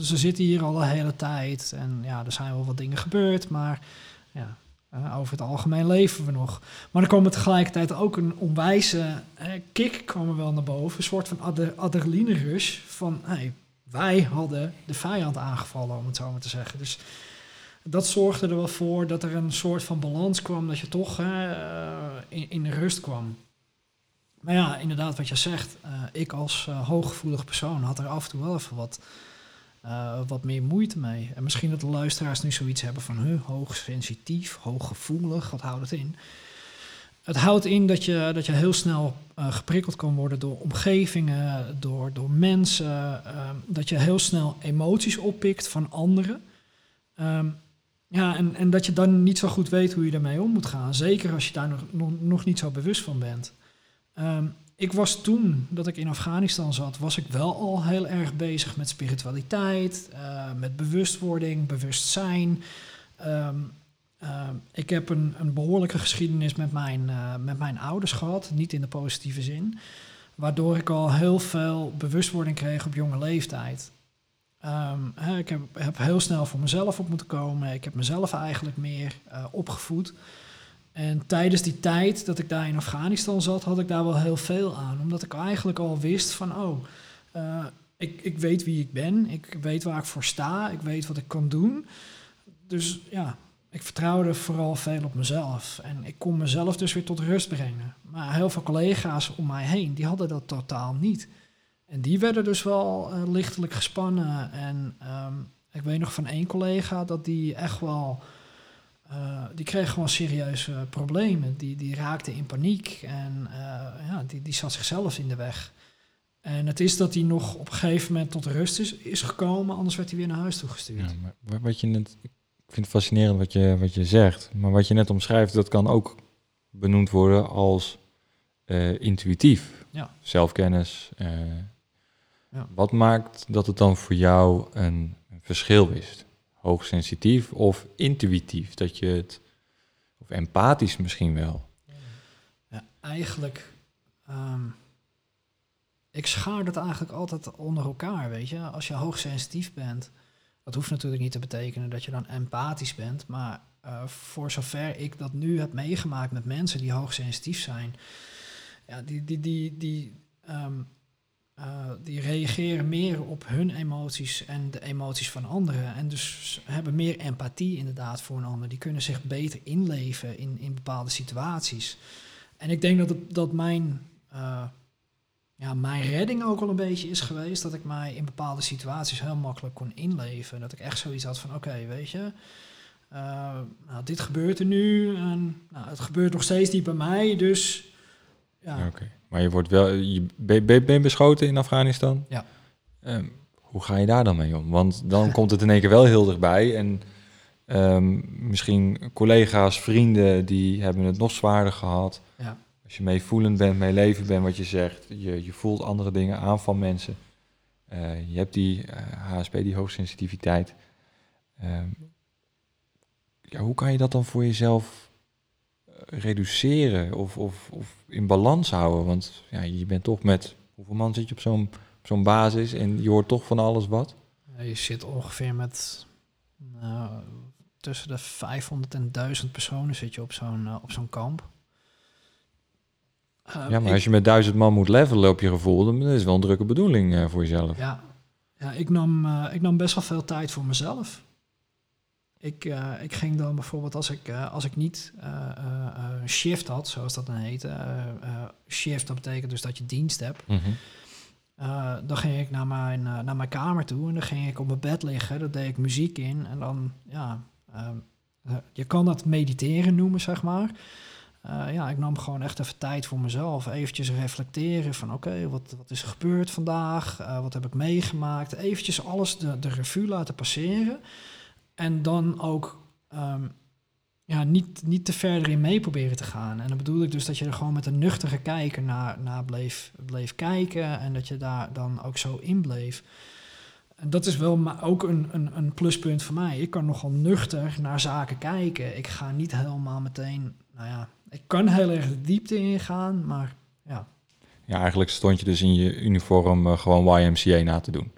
ze zitten hier al de hele tijd. En ja, er zijn wel wat dingen gebeurd, maar... Ja, eh, over het algemeen leven we nog. Maar er kwam tegelijkertijd ook een onwijze eh, kick kwam er wel naar boven. Een soort van adrenaline rush. Van hey, wij hadden de vijand aangevallen, om het zo maar te zeggen. Dus dat zorgde er wel voor dat er een soort van balans kwam. Dat je toch eh, in, in de rust kwam. Maar ja, inderdaad, wat je zegt. ik als hooggevoelig persoon had er af en toe wel even wat, eh, wat meer moeite mee. En misschien dat de luisteraars nu zoiets hebben van huh, hoogsensitief, hooggevoelig, wat houdt het in? Het houdt in dat je, dat je heel snel eh, geprikkeld kan worden door omgevingen, door, door mensen. eh, dat je heel snel emoties oppikt van anderen. Ehm, ja, en, en dat je dan niet zo goed weet hoe je daarmee om moet gaan. Zeker als je daar nog, nog, nog niet zo bewust van bent. Ehm, ik was toen dat ik in Afghanistan zat, was ik wel al heel erg bezig met spiritualiteit, eh, met bewustwording, bewustzijn. Ehm, ehm, ik heb een, een behoorlijke geschiedenis met mijn, eh, met mijn ouders gehad, niet in de positieve zin, waardoor ik al heel veel bewustwording kreeg op jonge leeftijd. Ehm, hè, ik heb, heb heel snel voor mezelf op moeten komen. Ik heb mezelf eigenlijk meer eh, opgevoed. En tijdens die tijd dat ik daar in Afghanistan zat, had ik daar wel heel veel aan. Omdat ik eigenlijk al wist van, oh, eh, ik, ik weet wie ik ben. Ik weet waar ik voor sta. Ik weet wat ik kan doen. Dus ja, ik vertrouwde vooral veel op mezelf. En ik kon mezelf dus weer tot rust brengen. Maar heel veel collega's om mij heen, die hadden dat totaal niet. En die werden dus wel eh, lichtelijk gespannen. En ehm, ik weet nog van één collega dat die echt wel... eh, die kreeg gewoon serieuze problemen. Die, die raakte in paniek en eh, ja, die, die zat zichzelf in de weg. En het is dat hij nog op een gegeven moment tot rust is, is gekomen, anders werd hij weer naar huis toegestuurd. Ja, maar wa- wat je net, ik vind het fascinerend wat je, wat je zegt, maar wat je net omschrijft, dat kan ook benoemd worden als eh, intuïtief. Ja. Zelfkennis. Ja. Wat maakt dat het dan voor jou een, een verschil is? Hoogsensitief of intuïtief? Dat je het, of empathisch misschien wel. Ja, eigenlijk. ehm, ik schaar dat eigenlijk altijd onder elkaar, weet je. Als je hoogsensitief bent, dat hoeft natuurlijk niet te betekenen dat je dan empathisch bent. Maar eh, voor zover ik dat nu heb meegemaakt met mensen die hoogsensitief zijn, ja, die, die, die, die, ehm, eh, die reageren meer op hun emoties en de emoties van anderen. En dus hebben meer empathie inderdaad voor een ander. Die kunnen zich beter inleven in, in bepaalde situaties. En ik denk dat, dat mijn, eh, ja, mijn redding ook al een beetje is geweest. Dat ik mij in bepaalde situaties heel makkelijk kon inleven. Dat ik echt zoiets had van, oké, weet je... eh, nou, dit gebeurt er nu en nou, het gebeurt nog steeds niet bij mij, dus... Ja. Maar je wordt wel, je ben, ben, ben je beschoten in Afghanistan? Ja. Ehm, hoe ga je daar dan mee om? Want dan komt het in één keer wel heel dichtbij. En ehm, misschien collega's, vrienden, die hebben het nog zwaarder gehad. Ja. Als je meevoelend bent, mee leven bent, wat je zegt. Je, je voelt andere dingen aan van mensen. Eh, je hebt die eh, HSP, die hoogsensitiviteit. Ehm, ja, hoe kan je dat dan voor jezelf eh, reduceren of, of, of in balans houden? Want ja, je bent toch met... Hoeveel man zit je op zo'n basis en je hoort toch van alles wat? je zit ongeveer met nou, tussen de 500 en 1000 personen zit je op zo'n eh, op zo'n kamp. Ja, maar ik- als je met duizend man moet levelen op je gevoel, dan is het wel een drukke bedoeling eh, voor jezelf. Ja, ja ik, nam, eh, ik nam best wel veel tijd voor mezelf. Ik, uh, ik ging dan bijvoorbeeld als ik, uh, als ik niet uh, een shift had, zoals dat dan heet. shift, dat betekent dus dat je dienst hebt. Mhm. dan ging ik naar mijn, naar mijn kamer toe en dan ging ik op mijn bed liggen. Dan deed ik muziek in en dan, ja, je kan dat mediteren noemen, zeg maar. ja, ik nam gewoon echt even tijd voor mezelf. Eventjes reflecteren van oké, wat, wat is er gebeurd vandaag? wat heb ik meegemaakt? Eventjes alles de, de revue laten passeren. En dan ook ehm, ja, niet, niet te verder in mee proberen te gaan. En dan bedoel ik dus dat je er gewoon met een nuchtere kijker naar, naar bleef, bleef kijken. En dat je daar dan ook zo in bleef. En dat is wel maar ook een, een, een pluspunt voor mij. Ik kan nogal nuchter naar zaken kijken. Ik ga niet helemaal meteen, nou ja, ik kan heel erg de diepte ingaan, maar ja, ja, eigenlijk stond je dus in je uniform uh, gewoon YMCA na te doen.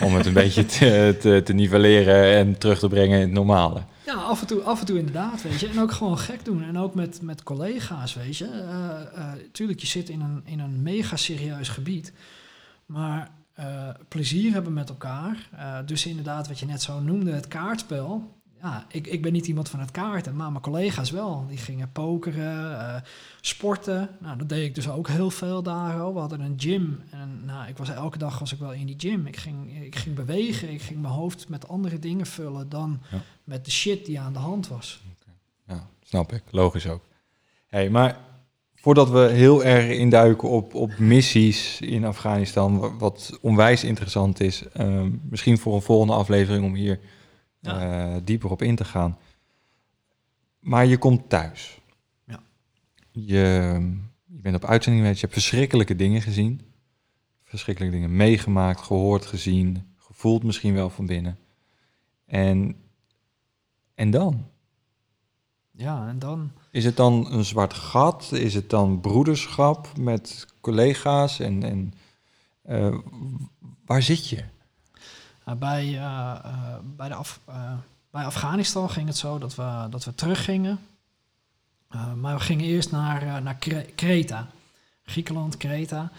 Om het een [LAUGHS] beetje te, te, nivelleren en terug te brengen in het normale. Ja, af en toe, af en toe inderdaad, weet je. En ook gewoon gek doen. En ook met, met collega's, weet je. Uh, tuurlijk, je zit in een, in een mega serieus gebied. Maar plezier hebben met elkaar. dus inderdaad, wat je net zo noemde, het kaartspel ja, ik, ik ben niet iemand van het kaarten, maar mijn collega's wel. Die gingen pokeren, uh, sporten. Nou, dat deed ik dus ook heel veel daar. We hadden een gym en nou, ik was elke dag was ik wel in die gym. Ik ging, ik ging bewegen, ik ging mijn hoofd met andere dingen vullen dan met de shit die aan de hand was. Ja, snap ik. Logisch ook. Hey, maar voordat we heel erg induiken op, op missies in Afghanistan, wat onwijs interessant is, uh, misschien voor een volgende aflevering om hier ja. Eh, dieper op in te gaan. Maar je komt thuis. Ja. Je, je bent op uitzending geweest, je hebt verschrikkelijke dingen gezien. Verschrikkelijke dingen meegemaakt, gehoord, gezien, gevoeld misschien wel van binnen. En, en dan? Ja, en dan? Is het dan een zwart gat? Is het dan broederschap met collega's? En, en uh, waar zit je? Uh, bij, uh, bij, de Af, bij Afghanistan ging het zo dat we, dat we teruggingen. maar we gingen eerst naar, naar Kreta, Griekenland, Kreta.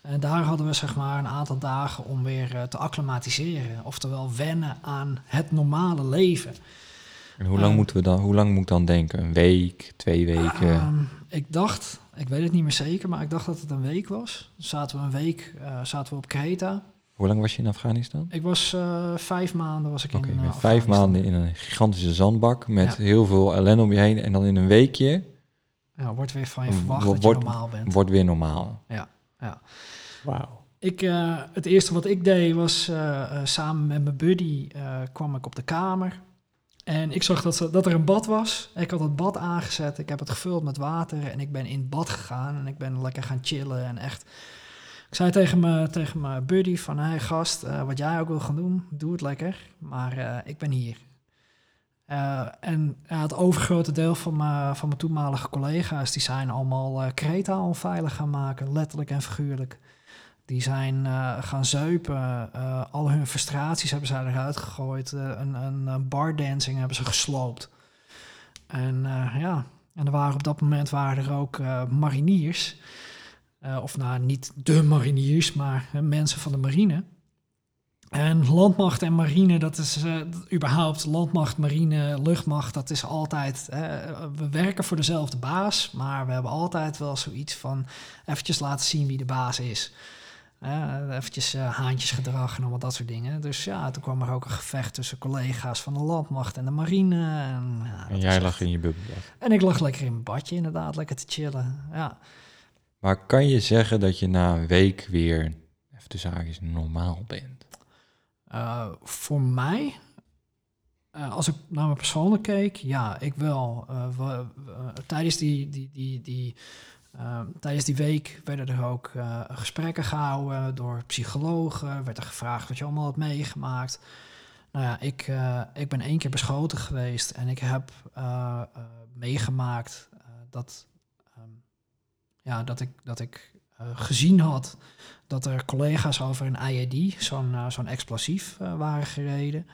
En daar hadden we zeg maar een aantal dagen om weer te acclimatiseren. Oftewel wennen aan het normale leven. En hoe lang moeten we dan, hoe lang moet ik dan denken? Een week, twee weken? Ehm, ik dacht, ik weet het niet meer zeker, maar ik dacht dat het een week was. Dus zaten we een week zaten we op Kreta. Hoe lang was je in Afghanistan? Ik was uh, vijf maanden was ik okay, in uh, Vijf maanden in een gigantische zandbak met heel veel ellende om je heen. En dan in een weekje... Ja, wordt weer van je verwacht dat je normaal bent. Wordt weer normaal. Ja, ja. Wauw. Ik, uh, het eerste wat ik deed was samen met mijn buddy kwam ik op de kamer. En ik zag dat, ze, dat er een bad was. Ik had het bad aangezet. Ik heb het gevuld met water. En ik ben in het bad gegaan. En ik ben lekker gaan chillen. En echt ik zei tegen mijn, tegen mijn buddy van, hey gast, uh, wat jij ook wil gaan doen, doe het lekker, maar uh, ik ben hier. Uh, en het overgrote deel van mijn, van mijn toenmalige collega's, die zijn allemaal Kreta onveilig gaan maken, letterlijk en figuurlijk. Die zijn gaan zuipen, al hun frustraties hebben ze eruit gegooid, een, een bardancing hebben ze gesloopt. En ja, en er waren op dat moment waren er ook mariniers uh, of nou, niet de mariniers, maar uh, mensen van de marine. En landmacht en marine, dat is uh, überhaupt landmacht, marine, luchtmacht, dat is altijd. we werken voor dezelfde baas, maar we hebben altijd wel zoiets van eventjes laten zien wie de baas is. eventjes haantjesgedrag en allemaal dat soort dingen. Dus ja, toen kwam er ook een gevecht tussen collega's van de landmacht en de marine. En jij lag in je bubbel. En ik lag lekker in mijn badje, inderdaad, lekker te chillen. Ja. Maar kan je zeggen dat je na een week weer, even de zaak is, normaal bent? Uh, voor mij, uh, als ik naar mijn persoonlijk keek, ja, ik wel. We, tijdens, die, die, die, die, tijdens die week werden er ook gesprekken gehouden door psychologen. Werd er gevraagd wat je allemaal had meegemaakt. Nou ja, ik, ik ben één keer beschoten geweest en ik heb meegemaakt dat ja, dat ik, dat ik uh, gezien had dat er collega's over een IED, zo'n uh, zo'n explosief, uh, waren gereden.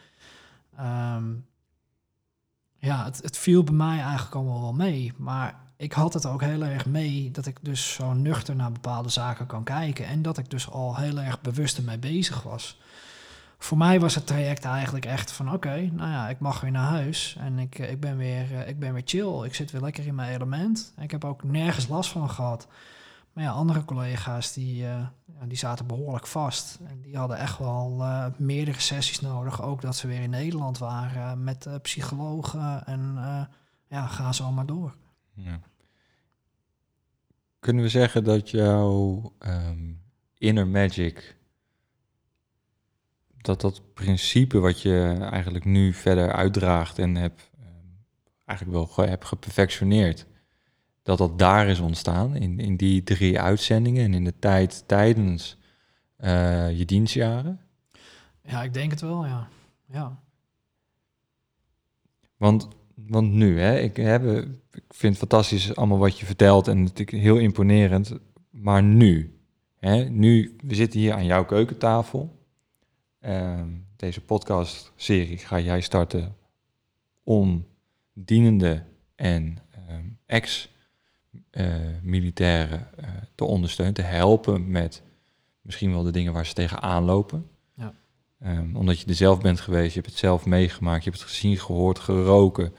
Um, ja, het, het viel bij mij eigenlijk allemaal wel mee. Maar ik had het ook heel erg mee dat ik dus zo nuchter naar bepaalde zaken kan kijken. En dat ik dus al heel erg bewust ermee bezig was. Voor mij was het traject eigenlijk echt van oké, nou ja, ik mag weer naar huis en ik, eh, ik, ben weer, eh, ik ben weer chill. Ik zit weer lekker in mijn element. Ik heb ook nergens last van gehad. Maar ja, andere collega's die, uh, die zaten behoorlijk vast. En die hadden echt wel meerdere sessies nodig. Ook dat ze weer in Nederland waren met psychologen. En ja, ga zo maar door. Ja. Kunnen we zeggen dat jouw um, inner magic dat dat principe wat je eigenlijk nu verder uitdraagt en hebt ehm, eigenlijk wel hebt geperfectioneerd, dat dat daar is ontstaan in, in die drie uitzendingen en in de tijd tijdens uh, je dienstjaren? Ja, ik denk het wel, ja. ja. Want, want nu, hè, ik, heb, ik vind het fantastisch allemaal wat je vertelt en natuurlijk heel imponerend, maar nu, hè, nu, we zitten hier aan jouw keukentafel deze podcast-serie ga jij starten om dienende en ehm, ex-militairen uh, te ondersteunen, te helpen met misschien wel de dingen waar ze tegenaan lopen. Ja. Um, omdat je er zelf bent geweest, je hebt het zelf meegemaakt, je hebt het gezien, gehoord, geroken.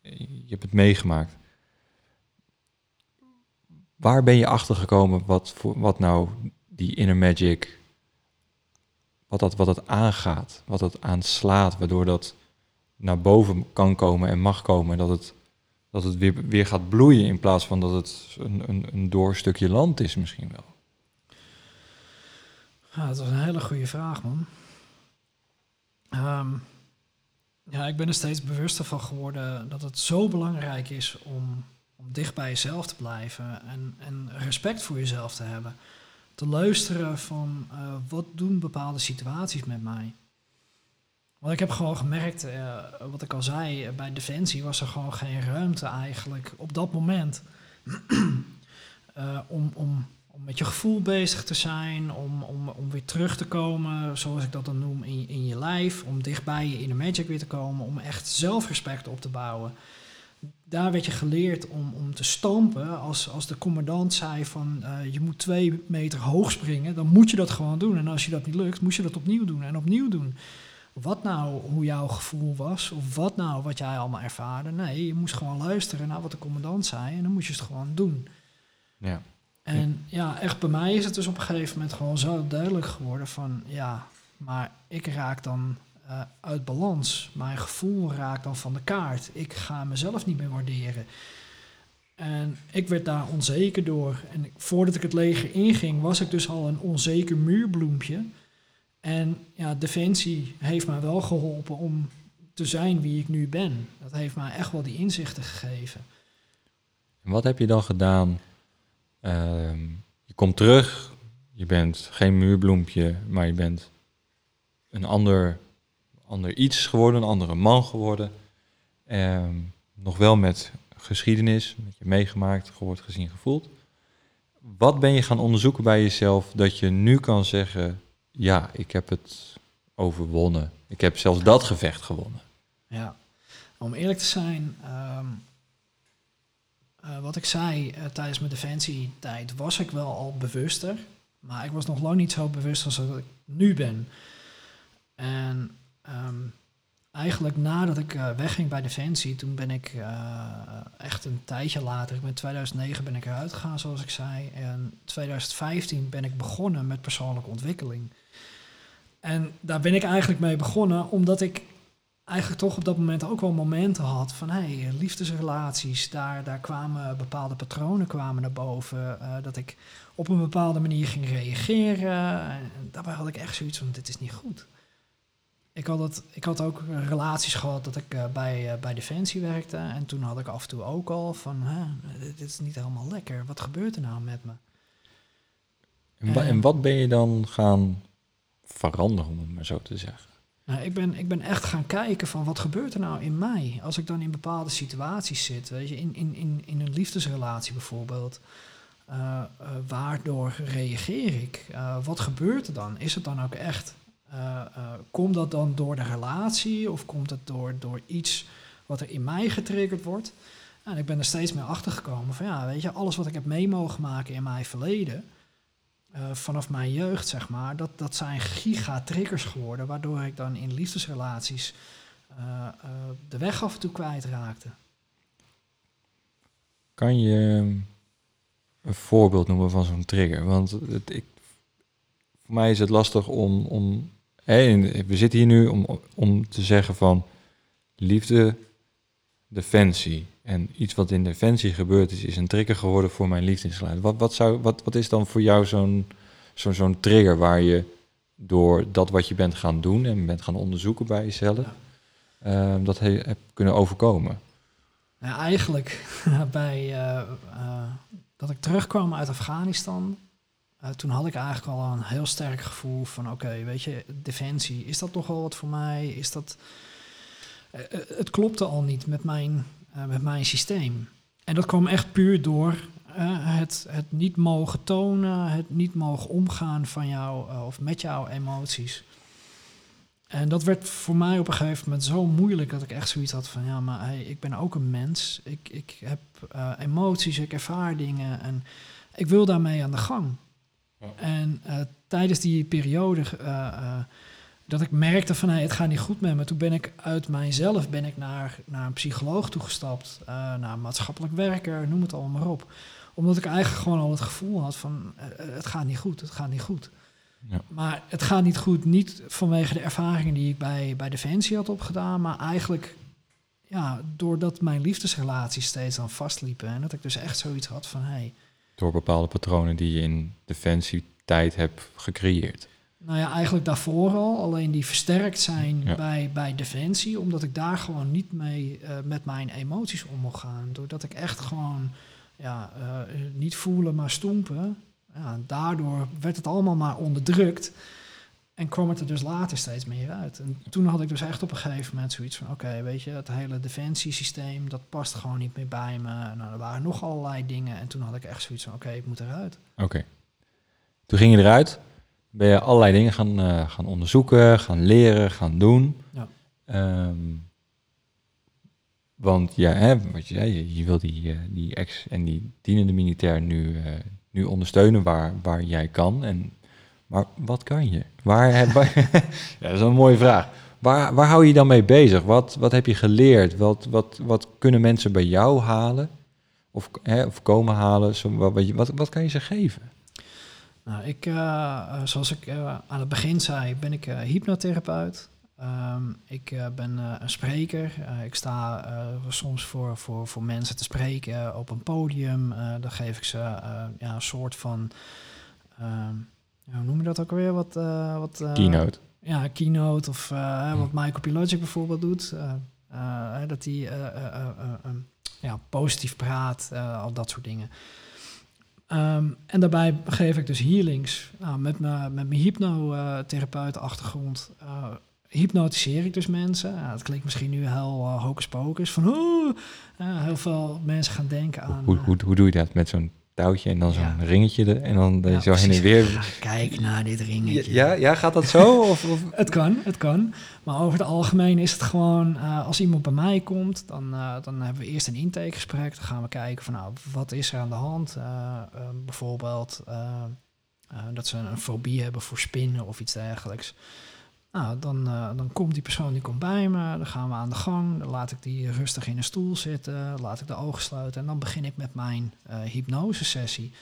je hebt het meegemaakt. Waar ben je achter gekomen wat, voor, wat nou die inner magic wat dat, wat het aangaat, wat het aanslaat, waardoor dat naar boven kan komen en mag komen. En dat het, dat het weer, weer gaat bloeien in plaats van dat het een, een, een doorstukje land is misschien wel. Dat was een hele goede vraag, man. Ehm, ja, ik ben er steeds bewuster van geworden dat het zo belangrijk is om, om dicht bij jezelf te blijven en, en respect voor jezelf te hebben te luisteren van uh, wat doen bepaalde situaties met mij. Want ik heb gewoon gemerkt, uh, wat ik al zei, bij Defensie was er gewoon geen ruimte eigenlijk op dat moment [CLEARS THROAT] om, om, om met je gevoel bezig te zijn, om, om, om weer terug te komen, zoals ik dat dan noem, in, in je lijf, om dichtbij je in de magic weer te komen, om echt zelfrespect op te bouwen daar werd je geleerd om, om te stampen. Als, als de commandant zei van uh, je moet twee meter hoog springen, dan moet je dat gewoon doen. En als je dat niet lukt, moet je dat opnieuw doen en opnieuw doen. Wat nou hoe jouw gevoel was, of wat nou wat jij allemaal ervaarde. Nee, je moest gewoon luisteren naar wat de commandant zei en dan moest je het gewoon doen. Ja. En ja, echt bij mij is het dus op een gegeven moment gewoon zo duidelijk geworden van ja, maar ik raak dan uh, uit balans. Mijn gevoel raakt dan van de kaart. Ik ga mezelf niet meer waarderen. En ik werd daar onzeker door. En voordat ik het leger inging, was ik dus al een onzeker muurbloempje. En ja, Defensie heeft mij wel geholpen om te zijn wie ik nu ben. Dat heeft mij echt wel die inzichten gegeven. En wat heb je dan gedaan? Ehm, je komt terug, je bent geen muurbloempje, maar je bent een ander ander iets geworden, een andere man geworden. Ehm, nog wel met geschiedenis, met je meegemaakt, gehoord, gezien, gevoeld. Wat ben je gaan onderzoeken bij jezelf dat je nu kan zeggen, ja, ik heb het overwonnen. Ik heb zelfs dat gevecht gewonnen. Ja, om eerlijk te zijn, ehm, eh, wat ik zei uh, tijdens mijn defensietijd, was ik wel al bewuster. Maar ik was nog lang niet zo bewust als ik nu ben. En Ehm, eigenlijk nadat ik uh, wegging bij Defensie, toen ben ik uh, echt een tijdje later, in 2009 ben ik eruit gegaan zoals ik zei. En 2015 ben ik begonnen met persoonlijke ontwikkeling. En daar ben ik eigenlijk mee begonnen omdat ik eigenlijk toch op dat moment ook wel momenten had van hey, liefdesrelaties, daar, daar kwamen bepaalde patronen kwamen naar boven. Uh, dat ik op een bepaalde manier ging reageren. En daarbij had ik echt zoiets van dit is niet goed ik had, het, ik had ook relaties gehad dat ik uh, bij, uh, bij Defensie werkte. En toen had ik af en toe ook al van, dit is niet helemaal lekker. Wat gebeurt er nou met me? En, en wat ben je dan gaan veranderen, om het maar zo te zeggen? Nou, ik, ben, ik ben echt gaan kijken van wat gebeurt er nou in mij? Als ik dan in bepaalde situaties zit, weet je, in, in, in, in een liefdesrelatie bijvoorbeeld. Uh, waardoor reageer ik? wat gebeurt er dan? Is het dan ook echt komt dat dan door de relatie of komt het door, door iets wat er in mij getriggerd wordt? En ik ben er steeds meer achter gekomen van ja, weet je, alles wat ik heb mee mogen maken in mijn verleden, vanaf mijn jeugd, zeg maar, dat, dat zijn giga-triggers geworden, waardoor ik dan in liefdesrelaties de weg af en toe kwijtraakte. Kan je een voorbeeld noemen van zo'n trigger? Want het, ik, voor mij is het lastig om, om we zitten hier nu om, om te zeggen van liefde, defensie. En iets wat in defensie gebeurd is, is een trigger geworden voor mijn liefdesgeluid. Wat, wat, zou, wat, wat is dan voor jou zo'n trigger waar je door dat wat je bent gaan doen en bent gaan onderzoeken bij jezelf, ehm, dat he, hebt kunnen overkomen? Nou, eigenlijk [LAUGHS] bij uh, uh, dat ik terugkwam uit Afghanistan, uh, toen had ik eigenlijk al een heel sterk gevoel van oké, weet je, defensie, is dat toch wel wat voor mij? Is dat. het klopte al niet met mijn met mijn systeem. En dat kwam echt puur door het, het niet mogen tonen, het niet mogen omgaan van jou of met jouw emoties. En dat werd voor mij op een gegeven moment zo moeilijk dat ik echt zoiets had van ja, maar ik ben ook een mens. Ik, ik heb emoties, ik ervaar dingen en ik wil daarmee aan de gang. Ja. En tijdens die periode dat ik merkte van hey, het gaat niet goed met me. Toen ben ik uit mijzelf ben ik naar, naar een psycholoog toegestapt, naar een maatschappelijk werker, noem het allemaal maar op. Omdat ik eigenlijk gewoon al het gevoel had van het gaat niet goed, het gaat niet goed. Ja. Maar het gaat niet goed, niet vanwege de ervaringen die ik bij, bij Defensie had opgedaan, maar eigenlijk ja, doordat mijn liefdesrelaties steeds dan vastliepen. En dat ik dus echt zoiets had van hey, Door bepaalde patronen die je in Defensie tijd hebt gecreëerd. Nou ja, eigenlijk daarvoor al. Alleen die versterkt zijn bij, bij Defensie. Omdat ik daar gewoon niet mee uh, met mijn emoties om mocht gaan. Doordat ik echt gewoon ja, uh, niet voelen, maar stoempen. Ja, daardoor werd het allemaal maar onderdrukt. En kwam het er dus later steeds meer uit. En toen had ik dus echt op een gegeven moment zoiets van... oké, weet je, het hele defensiesysteem, dat past gewoon niet meer bij me. Nou, er waren nog allerlei dingen. En toen had ik echt zoiets van, oké, ik moet eruit. Oké. Toen ging je eruit ben je allerlei dingen gaan, uh, gaan onderzoeken, gaan leren, gaan doen. Ja. Um, want ja, hè, wat je zei, je, je wil die, uh, die ex- en die dienende militair nu, uh, nu ondersteunen waar, waar jij kan. En, maar wat kan je? Waar, [LAUGHS] ja, dat is een mooie vraag. Waar, waar hou je dan mee bezig? Wat, wat heb je geleerd? Wat, wat, wat kunnen mensen bij jou halen? Of, hè, of komen halen? Wat, wat, wat kan je ze geven? Nou, ik, uh, zoals ik uh, aan het begin zei, ben ik hypnotherapeut. Um, ik ben een spreker. ik sta soms voor, voor, voor mensen te spreken op een podium. dan geef ik ze ja, een soort van, ehm, hoe noem je dat ook weer? Wat, wat, keynote. Ja, keynote of hm. wat Michael Pilogic bijvoorbeeld doet. dat hij ja, positief praat, al dat soort dingen. Um, en daarbij geef ik dus healings. Nou, met, mijn met mijn hypnotherapeut-achtergrond uh, hypnotiseer ik dus mensen. Ja, dat klinkt misschien nu heel uh, hocus pocus. Van, oh, uh, heel veel mensen gaan denken aan... Hoe, hoe, hoe doe je dat met zo'n touwtje en dan zo'n ringetje er, en dan ja, zo heen en weer. kijk naar dit ringetje. Ja, ja gaat dat zo? of, of? [LAUGHS] het kan, het kan. Maar over het algemeen is het gewoon, uh, als iemand bij mij komt, dan, uh, dan hebben we eerst een intakegesprek. Dan gaan we kijken van, nou, wat is er aan de hand? Uh, bijvoorbeeld dat ze een fobie hebben voor spinnen of iets dergelijks. Nou, dan, uh, dan komt die persoon die komt bij me, dan gaan we aan de gang, dan laat ik die rustig in een stoel zitten, laat ik de ogen sluiten en dan begin ik met mijn uh, hypnosesessie.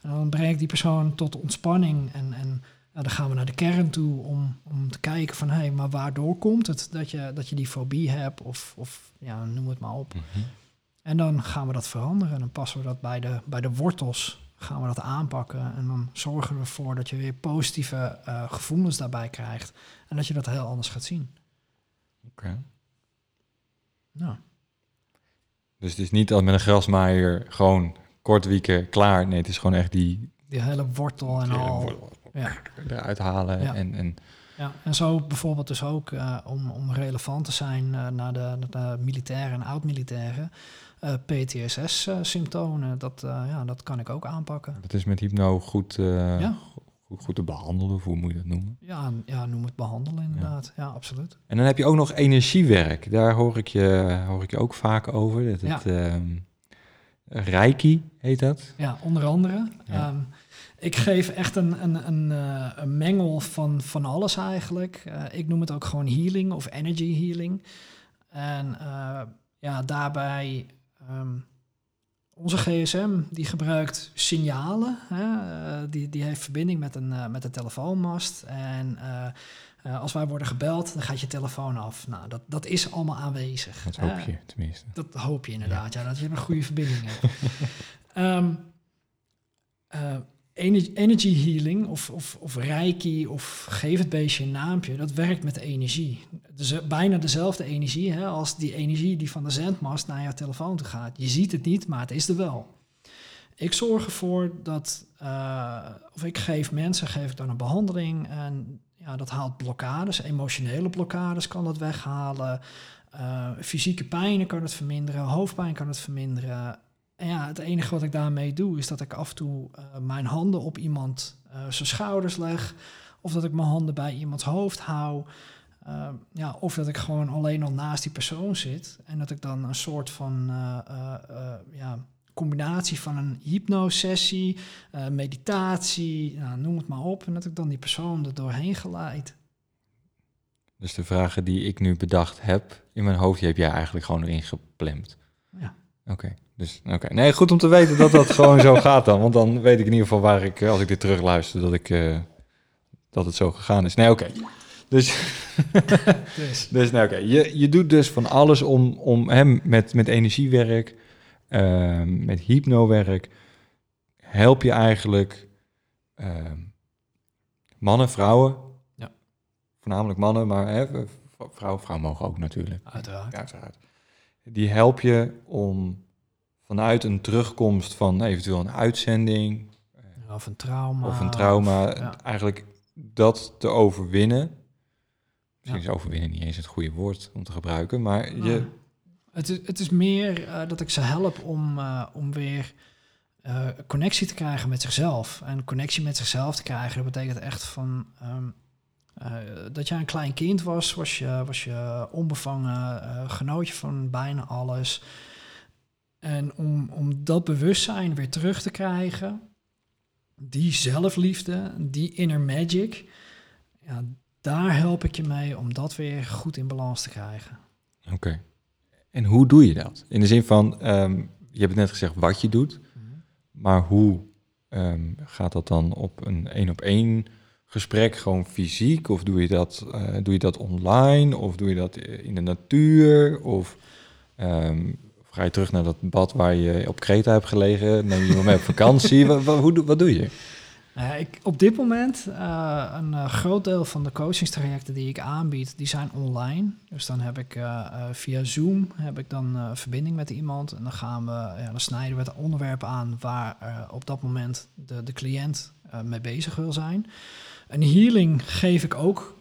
En dan breng ik die persoon tot ontspanning en, en nou, dan gaan we naar de kern toe om, om te kijken van hé, hey, maar waardoor komt het dat je, dat je die fobie hebt of, of ja, noem het maar op. Mm -hmm. En dan gaan we dat veranderen en dan passen we dat bij de, bij de wortels gaan we dat aanpakken. En dan zorgen we ervoor dat je weer positieve uh, gevoelens daarbij krijgt. En dat je dat heel anders gaat zien. Oké. Okay. Nou. Dus het is niet als met een grasmaaier gewoon kort wieken, klaar. Nee, het is gewoon echt die... Die hele wortel en al. Wortel, ja. Eruit halen ja. en... en ja, en zo bijvoorbeeld dus ook uh, om, om relevant te zijn uh, naar, de, naar de militairen en oud-militairen. Uh, eh, PTSS-symptomen, dat, ja, dat kan ik ook aanpakken. Dat is met hypno goed, ja. goed, goed, te behandelen, of hoe moet je dat noemen? Ja, ja noem het behandelen inderdaad. Ja. ja. absoluut. En dan heb je ook nog energiewerk. Daar hoor ik je, hoor ik je ook vaak over. Dat het, ja. Reiki heet dat? Ja, onder andere. Um, Ik geef echt een, een, een, eh, een mengel van, van alles eigenlijk. Eh, ik noem het ook gewoon healing of energy healing. En eh, ja, daarbij ehm, onze gsm die gebruikt signalen. Hè? eh, die, die heeft verbinding met een, eh, met een telefoonmast. En eh, als wij worden gebeld, dan gaat je telefoon af. Nou, dat, dat is allemaal aanwezig. Dat hoop je tenminste. Dat hoop je inderdaad, ja, dat je een goede verbinding hebt. [LAUGHS] Ehm, eh, ener- energy healing of, of, of reiki of geef het beestje een naampje, dat werkt met energie. Dus bijna dezelfde energie hè, als die energie die van de zendmast naar jouw telefoon toe gaat. Je ziet het niet, maar het is er wel. Ik zorg ervoor dat, eh, of ik geef mensen, geef ik dan een behandeling en ja, dat haalt blokkades, emotionele blokkades kan dat weghalen. Uh, fysieke pijnen kan het verminderen, hoofdpijn kan het verminderen. En ja, het enige wat ik daarmee doe, is dat ik af en toe uh, mijn handen op iemand uh, zijn schouders leg. Of dat ik mijn handen bij iemands hoofd hou. Uh, ja, of dat ik gewoon alleen al naast die persoon zit. En dat ik dan een soort van ja, combinatie van een hypnosessie, meditatie, nou, noem het maar op. En dat ik dan die persoon er doorheen geleid. Dus de vragen die ik nu bedacht heb in mijn hoofd, die heb jij eigenlijk gewoon erin geplemd. Ja. Oké, okay, dus oké. Okay. Nee, goed om te weten dat dat gewoon zo gaat dan. Want dan weet ik in ieder geval waar ik, als ik dit terugluister, dat ik uh, dat het zo gegaan is. Nee, oké. Okay. Dus, dus. [LAUGHS] dus nee, oké. Je, je doet dus van alles om, om hem met, met energiewerk, uh, met hypnowerk, help je eigenlijk uh, mannen, vrouwen, ja. voornamelijk mannen, maar hè, vrouwen, vrouwen mogen ook natuurlijk. Uiteraard. Ja, uiteraard. Die help je om vanuit een terugkomst van eventueel een uitzending of een trauma, of een trauma, of, ja. eigenlijk dat te overwinnen. Misschien is overwinnen niet eens het goede woord om te gebruiken, maar je. Het is, het is meer uh, dat ik ze help om, uh, om weer uh, connectie te krijgen met zichzelf. En connectie met zichzelf te krijgen, dat betekent echt van. Um, uh, dat jij een klein kind was, was je, was je onbevangen, genoot je van bijna alles. En om, om dat bewustzijn weer terug te krijgen, die zelfliefde, die inner magic, ja, daar help ik je mee om dat weer goed in balans te krijgen. Oké. Okay. En hoe doe je dat? In de zin van, um, je hebt net gezegd wat je doet, -hmm. maar hoe um, gaat dat dan op een één op één gesprek gewoon fysiek? Of doe je dat, uh, doe je dat online? Of doe je dat in de natuur? Of um, ga je terug naar dat bad waar je op Kreta hebt gelegen? Neem je mee op vakantie? wat, wat, wat doe je? Uh, ik, op dit moment, uh, een uh, groot deel van de coachingstrajecten die ik aanbied, die zijn online. Dus dan heb ik via Zoom heb ik dan verbinding met iemand. En dan gaan we, ja, dan snijden we het onderwerp aan waar op dat moment de, de cliënt mee bezig wil zijn. Een healing geef ik ook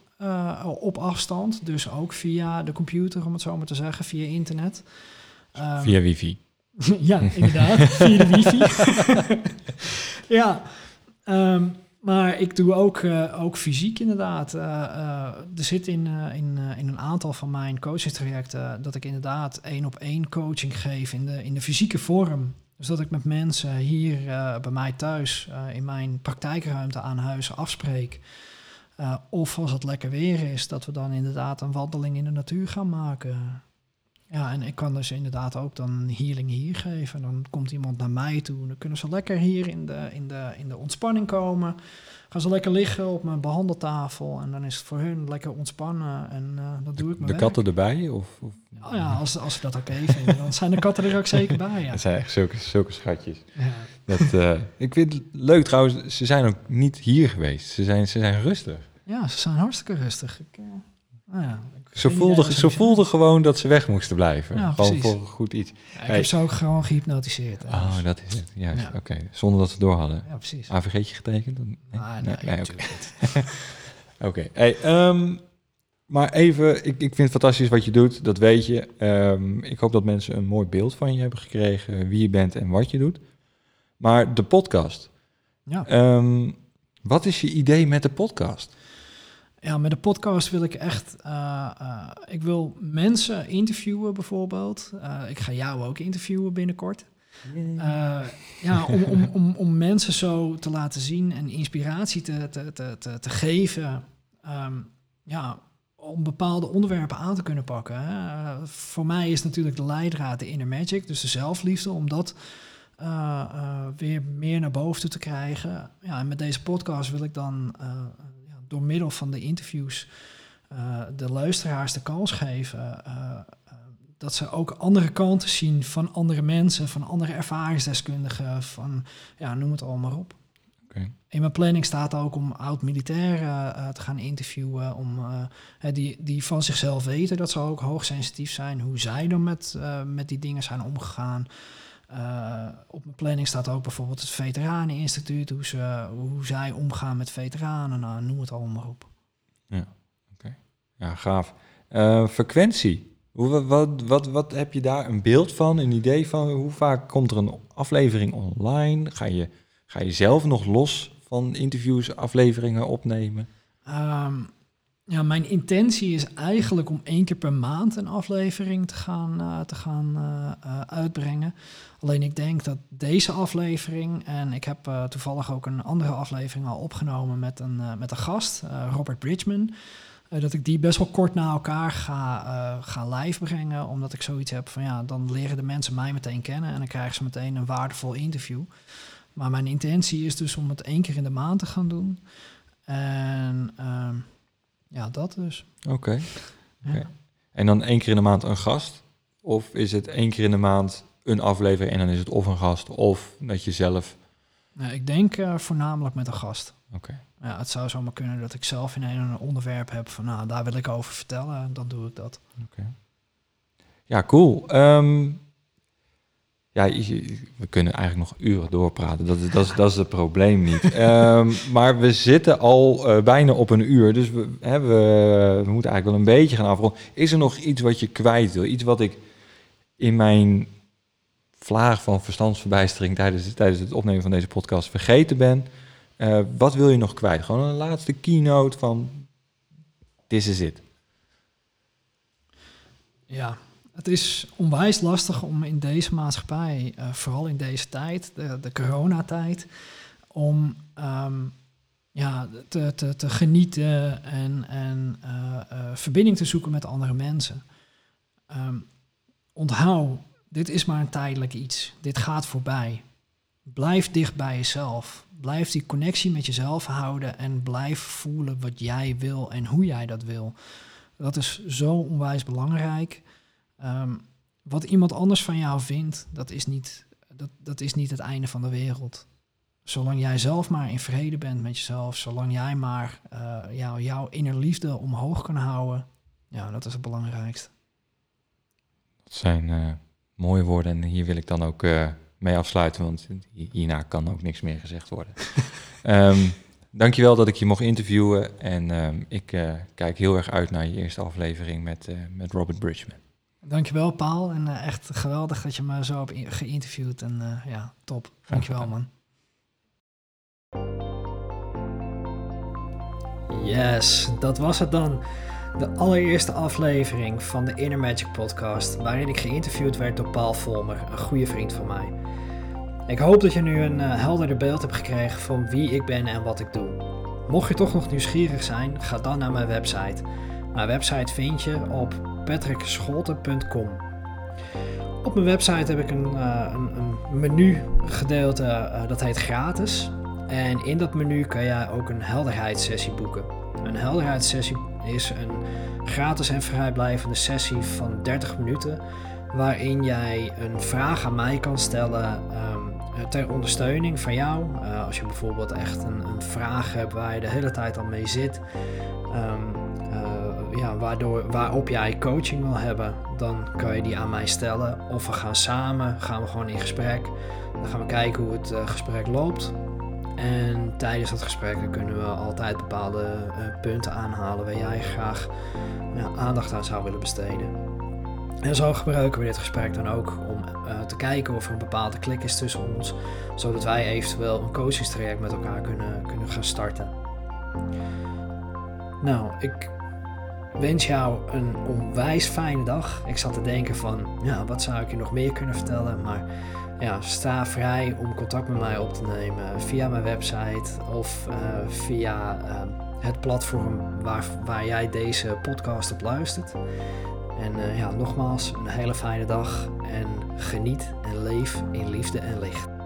op afstand, dus ook via de computer, om het zo maar te zeggen, via internet. Um, via wifi. [LAUGHS] ja, inderdaad, [LAUGHS] via de wifi. [LAUGHS] ja, um, maar ik doe ook, uh, ook fysiek inderdaad. Uh, er zit in, in, in een aantal van mijn coachingstrajecten dat ik inderdaad één op één coaching geef in de, in de fysieke vorm. Dus dat ik met mensen hier bij mij thuis in mijn praktijkruimte aan huis afspreek. Of als het lekker weer is, dat we dan inderdaad een wandeling in de natuur gaan maken. Ja, en ik kan dus inderdaad ook dan healing hier geven. Dan komt iemand naar mij toe. Dan kunnen ze lekker hier in de, in de, in de ontspanning komen. Gaan ze lekker liggen op mijn behandeltafel. En dan is het voor hun lekker ontspannen. En uh, dat doe ik De katten erbij? Of, of? Oh ja, als, als ze dat oké okay vinden, dan zijn de katten er ook zeker bij. Ja. [LAUGHS] Dat zijn echt zulke, zulke schatjes. Ja. Dat, uh, ik vind het leuk trouwens, ze zijn ook niet hier geweest. Ze zijn, ze zijn rustig. Ja, ze zijn hartstikke rustig. Ik, uh, nou ja, ze voelden ze voelde gewoon dat ze weg moesten blijven. Ja, gewoon precies. voor goed iets. Ja, ik hey. heb ze ook gewoon gehypnotiseerd. Oh, dus. dat is het. Juist, ja. oké. Okay. Zonder dat ze door hadden. Ja, precies. AVG'tje getekend? Nee, ah, nee, nee, nee oké. [LAUGHS] Okay. Hey, um, maar even, ik, ik vind het fantastisch wat je doet, dat weet je. Um, ik hoop dat mensen een mooi beeld van je hebben gekregen, wie je bent en wat je doet. Maar de podcast. Ja. Um, wat is je idee met de podcast? Ja, met de podcast wil ik echt, uh, uh, ik wil mensen interviewen bijvoorbeeld. Uh, ik ga jou ook interviewen binnenkort. Ja, om, om, om, om mensen zo te laten zien en inspiratie te, te, te, te, te geven. Ehm, ja, om bepaalde onderwerpen aan te kunnen pakken. Hè. Voor mij is natuurlijk de leidraad de inner magic, dus de zelfliefde, om dat uh, uh, weer meer naar boven toe te krijgen. Ja, en met deze podcast wil ik dan door middel van de interviews de luisteraars de kans geven dat ze ook andere kanten zien van andere mensen, van andere ervaringsdeskundigen, van ja, noem het allemaal op. Okay. In mijn planning staat ook om oud-militairen uh, te gaan interviewen, om, uh, die, die van zichzelf weten dat ze ook hoogsensitief zijn, hoe zij dan met, uh, met die dingen zijn omgegaan. Op mijn planning staat ook bijvoorbeeld het Veteraneninstituut, hoe, ze, hoe zij omgaan met veteranen, nou, noem het allemaal maar op. Ja, oké. Okay. Ja, gaaf. frequentie. Hoe, wat, wat, wat heb je daar een beeld van, een idee van? Hoe vaak komt er een aflevering online? Ga je, ga je zelf nog los van interviews, afleveringen opnemen? Um, ja, mijn intentie is eigenlijk om één keer per maand een aflevering te gaan, uh, te gaan uh, uh, uitbrengen. Alleen ik denk dat deze aflevering, en ik heb toevallig ook een andere aflevering al opgenomen met een, met een gast, Robert Bridgman. Dat ik die best wel kort na elkaar ga, ga live brengen. Omdat ik zoiets heb van ja, dan leren de mensen mij meteen kennen en dan krijgen ze meteen een waardevol interview. Maar mijn intentie is dus om het één keer in de maand te gaan doen. En uh, ja, dat dus. Oké. Okay. Okay. Ja. En dan één keer in de maand een gast? Of is het één keer in de maand een aflevering en dan is het of een gast of dat je zelf. Nou, ik denk uh, voornamelijk met een gast. Oké. Okay. Ja, het zou zomaar kunnen dat ik zelf in een onderwerp heb van, nou, daar wil ik over vertellen, dan doe ik dat. Oké. Ja, cool. Um, ja, we kunnen eigenlijk nog uren doorpraten. Dat is, dat is, dat is het probleem niet. um, [LAUGHS] maar we zitten al uh, bijna op een uur, dus we, hè, we, moeten eigenlijk wel een beetje gaan afronden. Is er nog iets wat je kwijt wil? Iets wat ik in mijn vlaag van verstandsverbijstering tijdens, tijdens het opnemen van deze podcast vergeten ben? Uh, wat wil je nog kwijt? Gewoon een laatste keynote van this is it. Ja, het is onwijs lastig om in deze maatschappij, uh, vooral in deze tijd, de, de coronatijd, om um, ja, te, te, te, genieten en, en uh, verbinding te zoeken met andere mensen. Um, onthoud, dit is maar een tijdelijk iets. Dit gaat voorbij. Blijf dicht bij jezelf. Blijf die connectie met jezelf houden en blijf voelen wat jij wil en hoe jij dat wil. Dat is zo onwijs belangrijk. Um, wat iemand anders van jou vindt, dat is, niet, dat, dat is niet het einde van de wereld. Zolang jij zelf maar in vrede bent met jezelf, zolang jij maar uh, jou, jouw innerliefde omhoog kan houden, ja, dat is het belangrijkste. Dat zijn uh, mooie woorden en hier wil ik dan ook uh, mee afsluiten, want hierna kan ook niks meer gezegd worden. um, [LAUGHS] dankjewel dat ik je mocht interviewen en um, ik kijk heel erg uit naar je eerste aflevering met, met Robert Bridgman. Dankjewel Paul en uh, echt geweldig dat je me zo hebt geïnterviewd en ja, top. Dankjewel man. Yes, dat was het dan. De allereerste aflevering van de Inner Magic podcast, waarin ik geïnterviewd werd door Paul Volmer, een goede vriend van mij. Ik hoop dat je nu een uh, helderder beeld hebt gekregen van wie ik ben en wat ik doe. Mocht je toch nog nieuwsgierig zijn, ga dan naar mijn website. Mijn website vind je op patrickscholten.com. Op mijn website heb ik een, uh, een, een menu gedeelte uh, dat heet gratis. En in dat menu kan jij ook een helderheidssessie boeken. Een helderheidssessie is een gratis en vrijblijvende sessie van 30 minuten. Waarin jij een vraag aan mij kan stellen um, ter ondersteuning van jou. Uh, als je bijvoorbeeld echt een, een, vraag hebt waar je de hele tijd al mee zit. Uh, ja, waardoor, waarop jij coaching wil hebben, dan kan je die aan mij stellen. Of we gaan samen, gaan we gewoon in gesprek. Dan gaan we kijken hoe het uh, gesprek loopt. En tijdens dat gesprek kunnen we altijd bepaalde uh, punten aanhalen waar jij graag ja, aandacht aan zou willen besteden. En zo gebruiken we dit gesprek dan ook om uh, te kijken of er een bepaalde klik is tussen ons, zodat wij eventueel een coachingstraject met elkaar kunnen, kunnen gaan starten. Nou, ik wens jou een onwijs fijne dag. Ik zat te denken van, ja, wat zou ik je nog meer kunnen vertellen, maar ja, sta vrij om contact met mij op te nemen via mijn website of via het platform waar, waar jij deze podcast op luistert. En ja, nogmaals, een hele fijne dag en geniet en leef in liefde en licht.